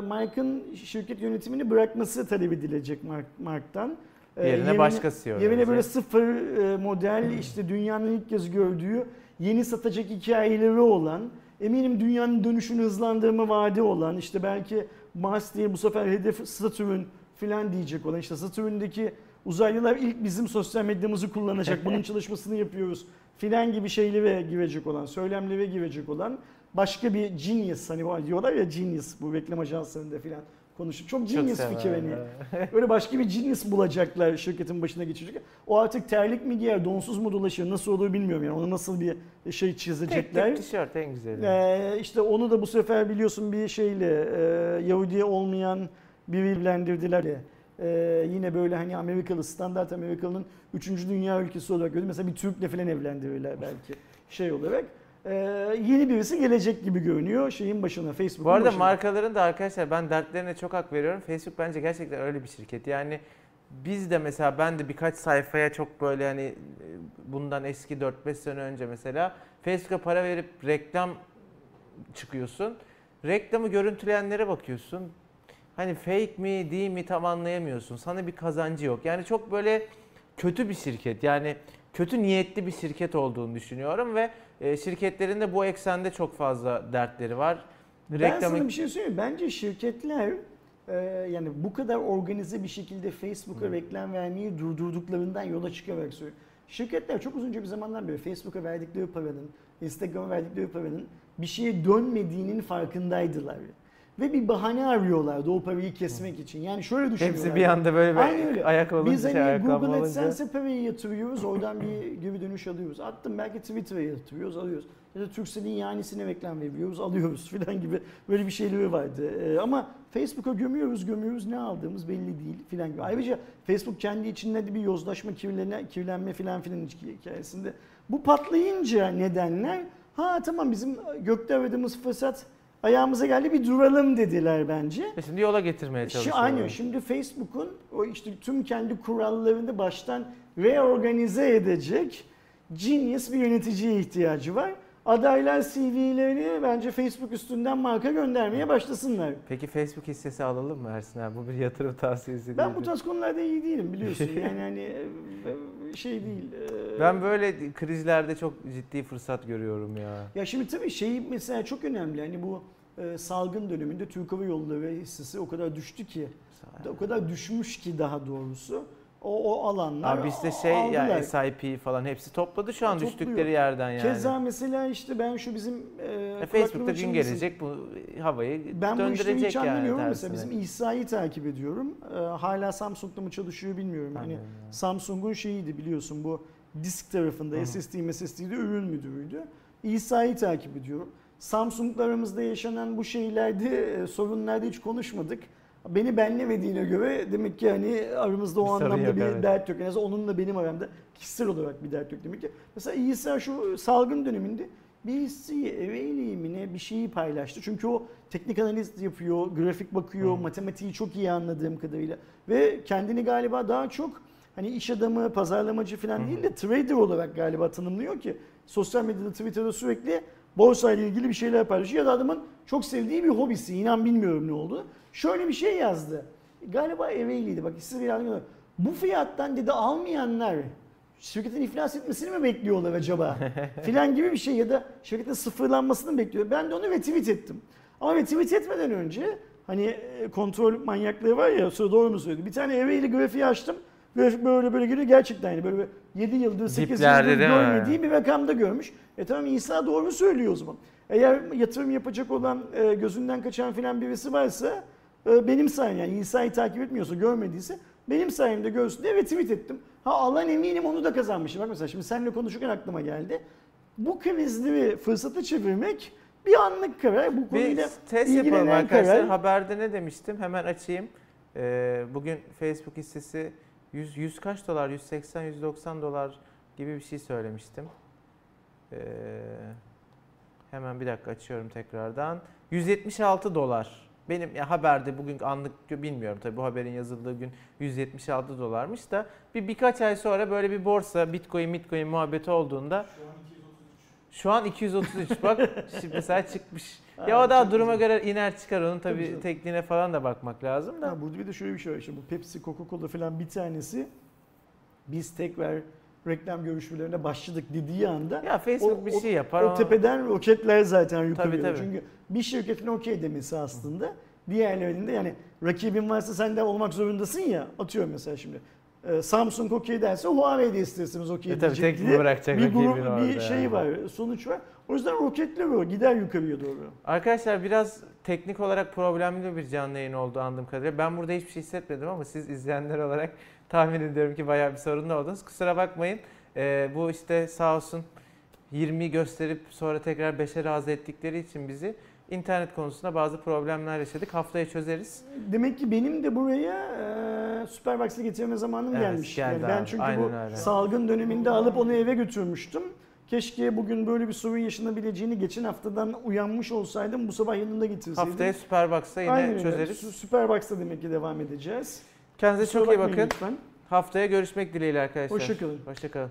[SPEAKER 2] Mark'ın şirket yönetimini bırakması talep edilecek Mark, Mark'tan. Ee,
[SPEAKER 1] Yerine başkası CEO
[SPEAKER 2] Yerine böyle sıfır e, model işte dünyanın ilk kez gördüğü yeni satacak hikayeleri olan, eminim dünyanın dönüşünü hızlandırma vaadi olan, işte belki Mars diye bu sefer hedef Satürn filan diyecek olan, işte Satürn'deki uzaylılar ilk bizim sosyal medyamızı kullanacak, bunun <laughs> çalışmasını yapıyoruz filan gibi şeylere girecek olan, söylemlere girecek olan başka bir genius hani diyorlar ya genius bu reklam ajanslarında filan konuşuyor. Çok genius
[SPEAKER 1] severim,
[SPEAKER 2] fikir hani. <laughs> Öyle başka bir genius bulacaklar şirketin başına geçecek. O artık terlik mi giyer, donsuz mu dolaşır nasıl olur bilmiyorum yani. Onu nasıl bir şey
[SPEAKER 1] Tek
[SPEAKER 2] çizecekler.
[SPEAKER 1] tek tişört en güzeli.
[SPEAKER 2] Ee, işte onu da bu sefer biliyorsun bir şeyle e, Yahudi olmayan biri evlendirdiler. Ee, yine böyle hani Amerikalı standart Amerikalı'nın 3. dünya ülkesi olarak görüyor. Mesela bir Türk'le falan evlendirirler belki şey olarak. Ee, yeni birisi gelecek gibi görünüyor şeyin başına Facebook'un
[SPEAKER 1] Bu arada
[SPEAKER 2] başına.
[SPEAKER 1] markaların da arkadaşlar ben dertlerine çok hak veriyorum. Facebook bence gerçekten öyle bir şirket. Yani biz de mesela ben de birkaç sayfaya çok böyle hani e, bundan eski 4-5 sene önce mesela Facebook'a para verip reklam çıkıyorsun. Reklamı görüntüleyenlere bakıyorsun. Hani fake mi değil mi tam anlayamıyorsun. Sana bir kazancı yok. Yani çok böyle kötü bir şirket. Yani kötü niyetli bir şirket olduğunu düşünüyorum ve e, şirketlerin de bu eksende çok fazla dertleri var.
[SPEAKER 2] Ben sana bir şey söyleyeyim. Bence şirketler e, yani bu kadar organize bir şekilde Facebook'a reklam vermeyi durdurduklarından yola çıkarak söylüyorum. Şirketler çok uzunca bir zamandan beri Facebook'a verdikleri paranın, Instagram'a verdikleri paranın bir şeye dönmediğinin farkındaydılar. Ve bir bahane arıyorlardı o parayı kesmek için. Yani şöyle düşünüyorlar.
[SPEAKER 1] Hepsi bir anda böyle
[SPEAKER 2] Aynen öyle.
[SPEAKER 1] bir ayak olunca,
[SPEAKER 2] Biz
[SPEAKER 1] şey,
[SPEAKER 2] hani Google. AdSense'e parayı yatırıyoruz, oradan bir geri dönüş alıyoruz. Attım belki Twitter'a yatırıyoruz, alıyoruz. Ya da Turkcell'in yanisine reklam veriyoruz, alıyoruz <laughs> filan gibi böyle bir şeyleri vardı. Ee, ama Facebook'a gömüyoruz, gömüyoruz ne aldığımız belli değil filan gibi. Ayrıca Facebook kendi içinde de bir yozlaşma, kirlenme, kirlenme filan filan hikayesinde. Bu patlayınca nedenler, ha tamam bizim gökte aradığımız fırsat ayağımıza geldi bir duralım dediler bence.
[SPEAKER 1] E Şimdi yola getirmeye
[SPEAKER 2] Şu,
[SPEAKER 1] çalışıyorlar.
[SPEAKER 2] aynen. Şimdi Facebook'un o işte tüm kendi kurallarını baştan reorganize edecek genius bir yöneticiye ihtiyacı var. Adaylar CV'lerini bence Facebook üstünden marka göndermeye başlasınlar.
[SPEAKER 1] Peki Facebook hissesi alalım mı Ersin abi? Bu bir yatırım tavsiyesi
[SPEAKER 2] Ben
[SPEAKER 1] değil.
[SPEAKER 2] bu tarz konularda iyi değilim biliyorsun. <laughs> Yani hani e, şey değil. e,
[SPEAKER 1] Ben böyle krizlerde çok ciddi fırsat görüyorum ya.
[SPEAKER 2] Ya şimdi tabii şey mesela çok önemli. Hani bu e, salgın döneminde Türk Hava Yolları hissesi o kadar düştü ki, o kadar düşmüş ki daha doğrusu. O, o alanlar
[SPEAKER 1] Abi işte şey
[SPEAKER 2] aldılar.
[SPEAKER 1] yani SIP falan hepsi topladı şu an
[SPEAKER 2] Topluyor.
[SPEAKER 1] düştükleri yerden yani.
[SPEAKER 2] Keza mesela işte ben şu bizim e,
[SPEAKER 1] E, Facebook'ta gün gelecek bu havayı
[SPEAKER 2] Ben bu işleri
[SPEAKER 1] döndürecek
[SPEAKER 2] hiç
[SPEAKER 1] yani
[SPEAKER 2] anlamıyorum mesela bizim İsa'yı takip ediyorum. E, hala Samsung'da mı çalışıyor bilmiyorum. Hani
[SPEAKER 1] Bilmiyorum ya.
[SPEAKER 2] Samsung'un şeyiydi biliyorsun bu disk tarafında
[SPEAKER 1] Hı.
[SPEAKER 2] SSD SSD'de ürün müdürüydü. İsa'yı takip ediyorum. Samsung'la aramızda yaşanan bu şeylerde e, sorunlarda hiç konuşmadık. Beni benlemediğine göre demek ki hani aramızda o
[SPEAKER 1] Bir
[SPEAKER 2] anlamda
[SPEAKER 1] yok,
[SPEAKER 2] bir
[SPEAKER 1] evet.
[SPEAKER 2] dert yok. En azından onunla benim aramda kişisel olarak bir dert yok demek ki. Mesela İsa şu salgın döneminde birisi eveyleyimine bir şeyi paylaştı. Çünkü o teknik analiz yapıyor, grafik bakıyor,
[SPEAKER 1] Hı.
[SPEAKER 2] matematiği çok iyi anladığım kadarıyla. Ve kendini galiba daha çok hani iş adamı, pazarlamacı falan değil de trader olarak galiba tanımlıyor ki sosyal medyada, Twitter'da sürekli borsa ile ilgili bir şeyler paylaşıyor. Ya da adamın çok sevdiği bir hobisi. İnan bilmiyorum ne oldu. Şöyle bir şey yazdı. Galiba Ereğli'ydi. Bak size bir. Bu fiyattan dedi almayanlar şirketin iflas etmesini mi bekliyorlar acaba? <laughs> Filan gibi bir şey ya da şirketin sıfırlanmasını mı bekliyor? Ben de onu retweet ettim. Ama retweet etmeden önce hani e, kontrol manyaklığı var ya sonra doğru mu söyledi? Bir tane Ereğli grafiği açtım. Grafik böyle böyle geliyor gerçekten yani böyle 7 yıldır 8
[SPEAKER 1] Diplerde
[SPEAKER 2] yıldır görmediği bir rakamda görmüş. E tamam İsa doğru söylüyor o zaman. Eğer yatırım yapacak olan e, gözünden kaçan filan birisi varsa benim sayem yani İsa'yı takip etmiyorsa görmediyse benim sayemde görsün diye retweet ettim. Ha alan eminim onu da kazanmışım. Bak mesela şimdi seninle konuşurken aklıma geldi. Bu krizleri fırsata çevirmek bir anlık karar. Bu
[SPEAKER 1] Bir
[SPEAKER 2] konuyla
[SPEAKER 1] test yapalım arkadaşlar.
[SPEAKER 2] karar.
[SPEAKER 1] Haberde ne demiştim? Hemen açayım. Ee, bugün Facebook hissesi 100, 100 kaç dolar? 180 190 dolar gibi bir şey söylemiştim. Ee, hemen bir dakika açıyorum tekrardan. 176 dolar. Benim ya haberde bugün anlık bilmiyorum tabii bu haberin yazıldığı gün 176 dolarmış da bir birkaç ay sonra böyle bir borsa Bitcoin Bitcoin muhabbeti olduğunda
[SPEAKER 3] Şu an 233.
[SPEAKER 1] şu an 233 bak <laughs> şimdi mesela çıkmış. Ya o daha duruma
[SPEAKER 2] güzel.
[SPEAKER 1] göre iner çıkar onun
[SPEAKER 2] Tabii
[SPEAKER 1] tabii tekniğine falan da bakmak lazım da.
[SPEAKER 2] Ha, burada bir de şöyle bir şey var. İşte bu Pepsi, Coca-Cola falan bir tanesi biz tekrar reklam görüşmelerine başladık dediği anda
[SPEAKER 1] Ya Facebook
[SPEAKER 2] O-
[SPEAKER 1] bir
[SPEAKER 2] o-
[SPEAKER 1] şey yapar.
[SPEAKER 2] o
[SPEAKER 1] ama-
[SPEAKER 2] tepeden roketler zaten yıkılıyor.
[SPEAKER 1] tabii.
[SPEAKER 2] Çünkü bir şirketin okey demesi aslında diğerlerinin de yani rakibin varsa sen de olmak zorundasın ya atıyorum mesela şimdi. e, Samsung okey derse Huawei de isterseniz okey
[SPEAKER 1] E tabii,
[SPEAKER 2] diyecek
[SPEAKER 1] tek
[SPEAKER 2] diye
[SPEAKER 1] bırakacak
[SPEAKER 2] bir, grup, bir şey
[SPEAKER 1] yani?
[SPEAKER 2] var, sonuç var. O yüzden roketler o gider yukarıya doğru.
[SPEAKER 1] Arkadaşlar biraz teknik olarak problemli bir canlı yayın oldu anladığım kadarıyla. Ben burada hiçbir şey hissetmedim ama siz izleyenler olarak tahmin ediyorum ki bayağı bir sorunlu oldunuz. Kusura bakmayın. Ee, bu işte sağ olsun 20 gösterip sonra tekrar 5'e razı ettikleri için bizi internet konusunda bazı problemler yaşadık. Haftaya çözeriz.
[SPEAKER 2] Demek ki benim de buraya e, Superbox'ı getirme zamanım
[SPEAKER 1] Evet,
[SPEAKER 2] gelmiş.
[SPEAKER 1] geldi
[SPEAKER 2] Yani ben çünkü
[SPEAKER 1] Aynen
[SPEAKER 2] bu
[SPEAKER 1] öyle.
[SPEAKER 2] salgın döneminde alıp onu eve götürmüştüm. Keşke bugün böyle bir sorun yaşanabileceğini geçen haftadan uyanmış olsaydım bu sabah yanında getirseydim.
[SPEAKER 1] Haftaya Superbox'ta yine
[SPEAKER 2] Aynen öyle.
[SPEAKER 1] çözeriz.
[SPEAKER 2] Sü- Superbox'ta demek ki devam edeceğiz.
[SPEAKER 1] Kendinize çok
[SPEAKER 2] Kusura
[SPEAKER 1] iyi
[SPEAKER 2] bakmayın
[SPEAKER 1] bakın.
[SPEAKER 2] lütfen.
[SPEAKER 1] Haftaya görüşmek dileğiyle arkadaşlar.
[SPEAKER 2] Hoşça kalın.
[SPEAKER 1] Hoşçakalın.